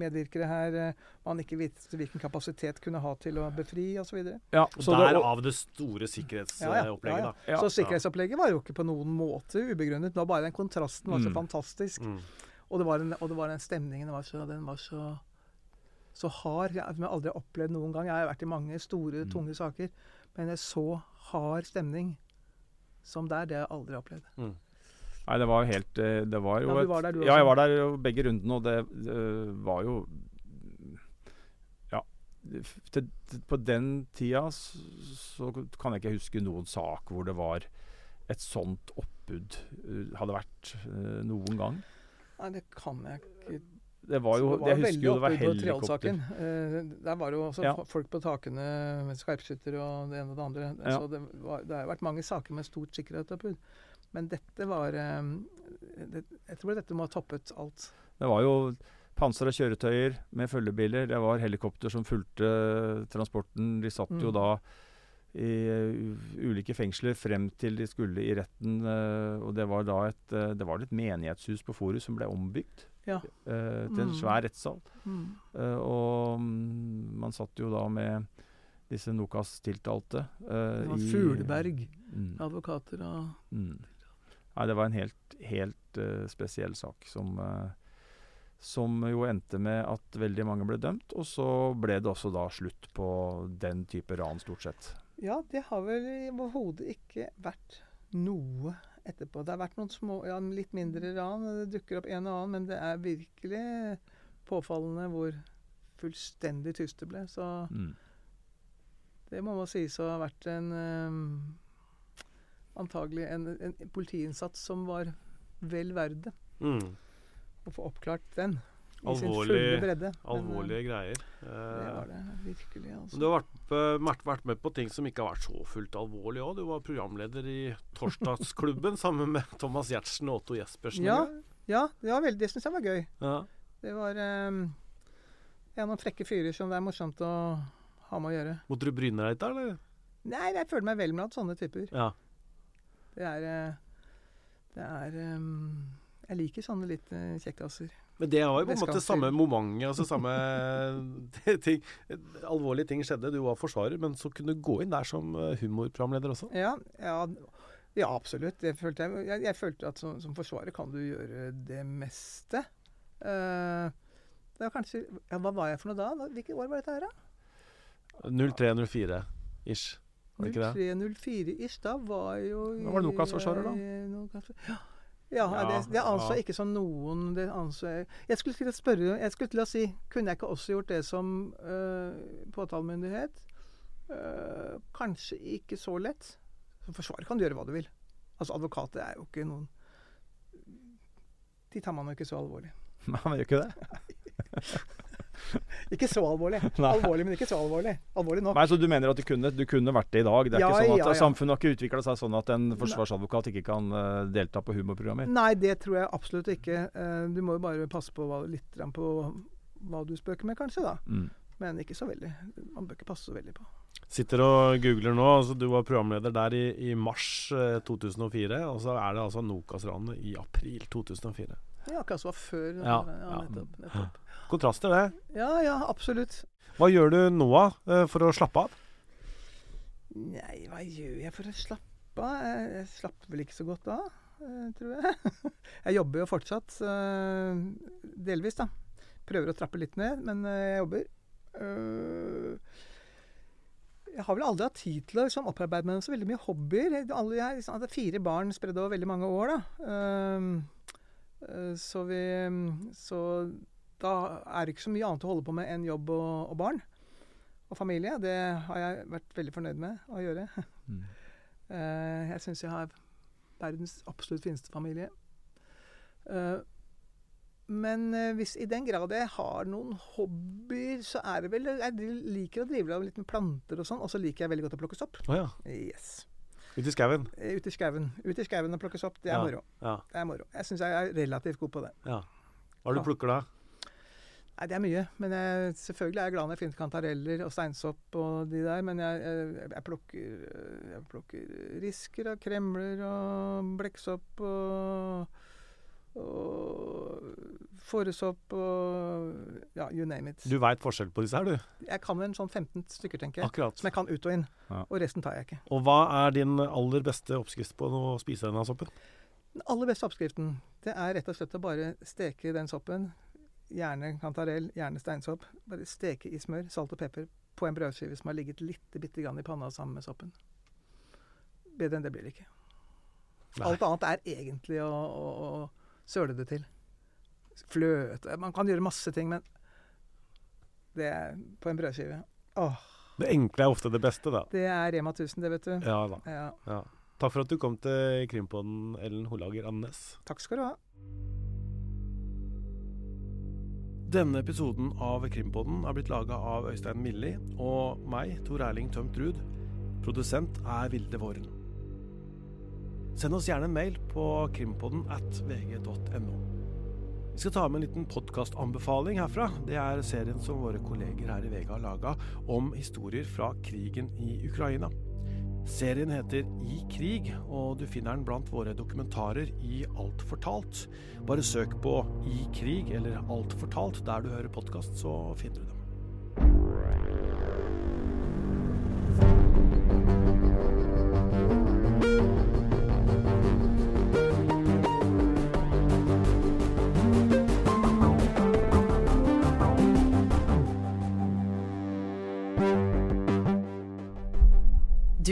medvirkere her eh, man ikke visste hvilken kapasitet kunne ha til å befri osv. ja, Og så det- Derav det store sikkerhetsopplegget, Ja, ja, ja. da. ja, Så sikkerhetsopplegget var jo ikke på noen måte ubegrunnet. Nå bare den kontrasten var så Mm. fantastisk. Mm. Og det var, en, og det var den stemningen den var så, den var så, så hard. Jeg, som jeg aldri har opplevd noen gang. Jeg har vært i mange store, Mm. tunge saker. Men en så hard stemning som der, det har jeg aldri opplevd. Mm. Nei, det var jo helt eh, Det var jo Ja, var der, Ja, jeg var der begge rundene, og det, det var jo Ja. Til, til, på den tida så, så kan jeg ikke huske noen sak hvor det var et sånt oppbud uh, hadde vært uh, noen gang. Nei, det kan jeg ikke Det var jo det var Jeg husker jo det var helikopter. Eh, der var det jo også Ja. folk på takene med skarpskytter og det ene og det andre. Ja. Så det, var, det har jo vært mange saker med stort sikkerhetsoppbud. Men dette var eh, det, Jeg tror dette må ha toppet alt. Det var jo pansra kjøretøyer med følgebiler. Det var helikopter som fulgte transporten. De satt jo Mm. da i uh, ulike fengsler frem til de skulle i retten. uh, og det var da et, uh, det var et menighetshus på Forus som ble ombygd Ja. til en Mm. svær rettssal. Mm. Og mm, man satt jo da med disse Nokas-tiltalte. uh, i- Fugleberg, Mm. advokater og Mm. Nei, det var en helt, helt uh, spesiell sak som, uh, som jo endte med at veldig mange ble dømt. Og så ble det også da slutt på den type ran, stort sett. Ja, det har vel overhodet ikke vært noe etterpå. Det har vært noen små, ja, litt mindre ran. Det dukker opp en og annen, men det er virkelig påfallende hvor fullstendig tyst det ble. Så Mm. det må man sies å ha vært en um, Antagelig en, en politiinnsats som var vel verd det. Mm. Å få oppklart den i Alvorlig- bredde. Men, Alvorlige greier. eh, Eh, Det var det virkelig, altså. Du har vært, vært, med på ting som ikke har vært så fullt alvorlig òg. Du var programleder i Torsdagsklubben *laughs* sammen med Thomas Giertsen og Otto Jespersen. Ja. Ja, det var veldig, det syns jeg var gøy. ja. Det var um, ja, noen frekke fyrer som det er morsomt å ha med å gjøre. Måtte du bryne deg litt der, eller? Nei, jeg føler meg vel blant sånne typer. Ja. Det er eh, Det er um, Jeg liker sånne litt kjekkaser. Men det var jo på en måte samme momentet, altså *laughs* samme *laughs* ting. Alvorlige ting skjedde. Du var forsvarer, men så kunne du gå inn der som eh, humorprogramleder også. Ja, ja, ja absolutt. Det følte jeg, jeg, jeg følte at som, som forsvarer kan du gjøre det meste. Uh, det var kanskje ja, Hva var jeg for noe da? Hvilket år var dette her, da? 03-04-ish. Var det ikke det? 03-04-ish. Da var jo Da var det Nokas-forsvarer, da. Nokas- Ja. Ja, det, det anså jeg ikke som noen det anså jeg, jeg skulle til å spørre Jeg skulle til å si Kunne jeg ikke også gjort det som øh, påtalemyndighet? Øh, kanskje ikke så lett. Som forsvarer kan du gjøre hva du vil. Altså Advokater er jo ikke noen De tar man jo ikke så alvorlig. Nei, men gjør ikke det? *laughs* *laughs* Ikke så alvorlig. Alvorlig, men ikke så alvorlig. Alvorlig nok. Nei, Så du mener at du kunne, du kunne vært det i dag? Det er Ja, ikke sånn at ja, ja. Samfunnet har ikke utvikla seg sånn at en forsvarsadvokat ikke kan uh, delta på humorprogrammer? Nei, det tror jeg absolutt ikke. Uh, du må jo bare passe på hva, litt på hva du spøker med, kanskje. da. Mm. Men ikke så veldig. Man bør ikke passe så veldig på. Sitter og googler nå. altså Du var programleder der i, i mars eh, 2004. Og så er det altså Nokas-ranet i april 2004. Ja, akkurat som var før. Ja, ja, ja. nettopp, nettopp. Kontraster, det. Ja, ja, absolutt. Hva gjør du nå eh, for å slappe av? Nei, hva gjør jeg for å slappe av? Jeg, slapper vel ikke så godt av, eh, tror jeg. *laughs* jeg jobber jo fortsatt, eh, delvis, da. Prøver å trappe litt ned, men jeg jobber. Jeg har vel aldri hatt tid til å liksom, opparbeide meg så veldig mye hobbyer. Jeg, alle, jeg liksom, hadde fire barn spredd over veldig mange år, da. Så vi Så da er det ikke så mye annet å holde på med enn jobb og, og barn og familie. Det har jeg vært veldig fornøyd med å gjøre. *laughs* Mm. Eh, jeg syns jeg har verdens absolutt fineste familie. Eh, men eh, hvis i den grad jeg har noen hobbyer, så er det vel Jeg liker å drive litt med planter og sånn, og så liker jeg veldig godt å plukke sopp. Oh, ja. Yes. Ute i skauen? Ute i skauen. Ut i skauen og plukke sopp, det er Ja. moro. Ja. Det er moro. Jeg syns jeg er relativt god på det. ja. Hva er det du plukker da? Nei, det er mye. Men jeg, selvfølgelig er jeg glad når jeg finner kantareller og steinsopp og de der. Men jeg, jeg, jeg, plukker, plukker risker og kremler og blekksopp og, og fåresopp og ja, you name it. Du veit forskjell på disse her, du. Jeg kan en sånn 15 stykker, tenker jeg. Akkurat. Som jeg kan ut og inn. Ja. Og resten tar jeg ikke. Og hva er din aller beste oppskrift på å spise denne soppen? Den aller beste oppskriften det er rett og slett å bare steke den soppen. Gjerne kantarell, gjerne steinsopp. Bare steke i smør, salt og pepper på en brødskive som har ligget litt bitte grann i panna sammen med soppen. Bedre enn det blir det ikke. Nei. Alt annet er egentlig å, å, å søle det til. Fløte Man kan gjøre masse ting, men det er på en brødskive. Åh, Det enkle er ofte det beste, da. det er Rema 1000, det, vet du. Ja da. Ja, Ja. Takk for at du kom til Krimpodden, Ellen Holager Andenes. takk skal du ha. Denne episoden av Krimpodden er blitt laga av Øystein Milli og meg, Tor Erling Tømt Ruud. Produsent er Vilde Våren. Send oss gjerne en mail på krimpodden at vg.no. Vi skal ta med en liten podkastanbefaling herfra. Det er serien som våre kolleger her i VG har laga om historier fra krigen i Ukraina. Serien heter I krig, og du finner den blant våre dokumentarer i Alt fortalt. Bare søk på I krig eller Alt fortalt der du hører podkast, så finner du dem.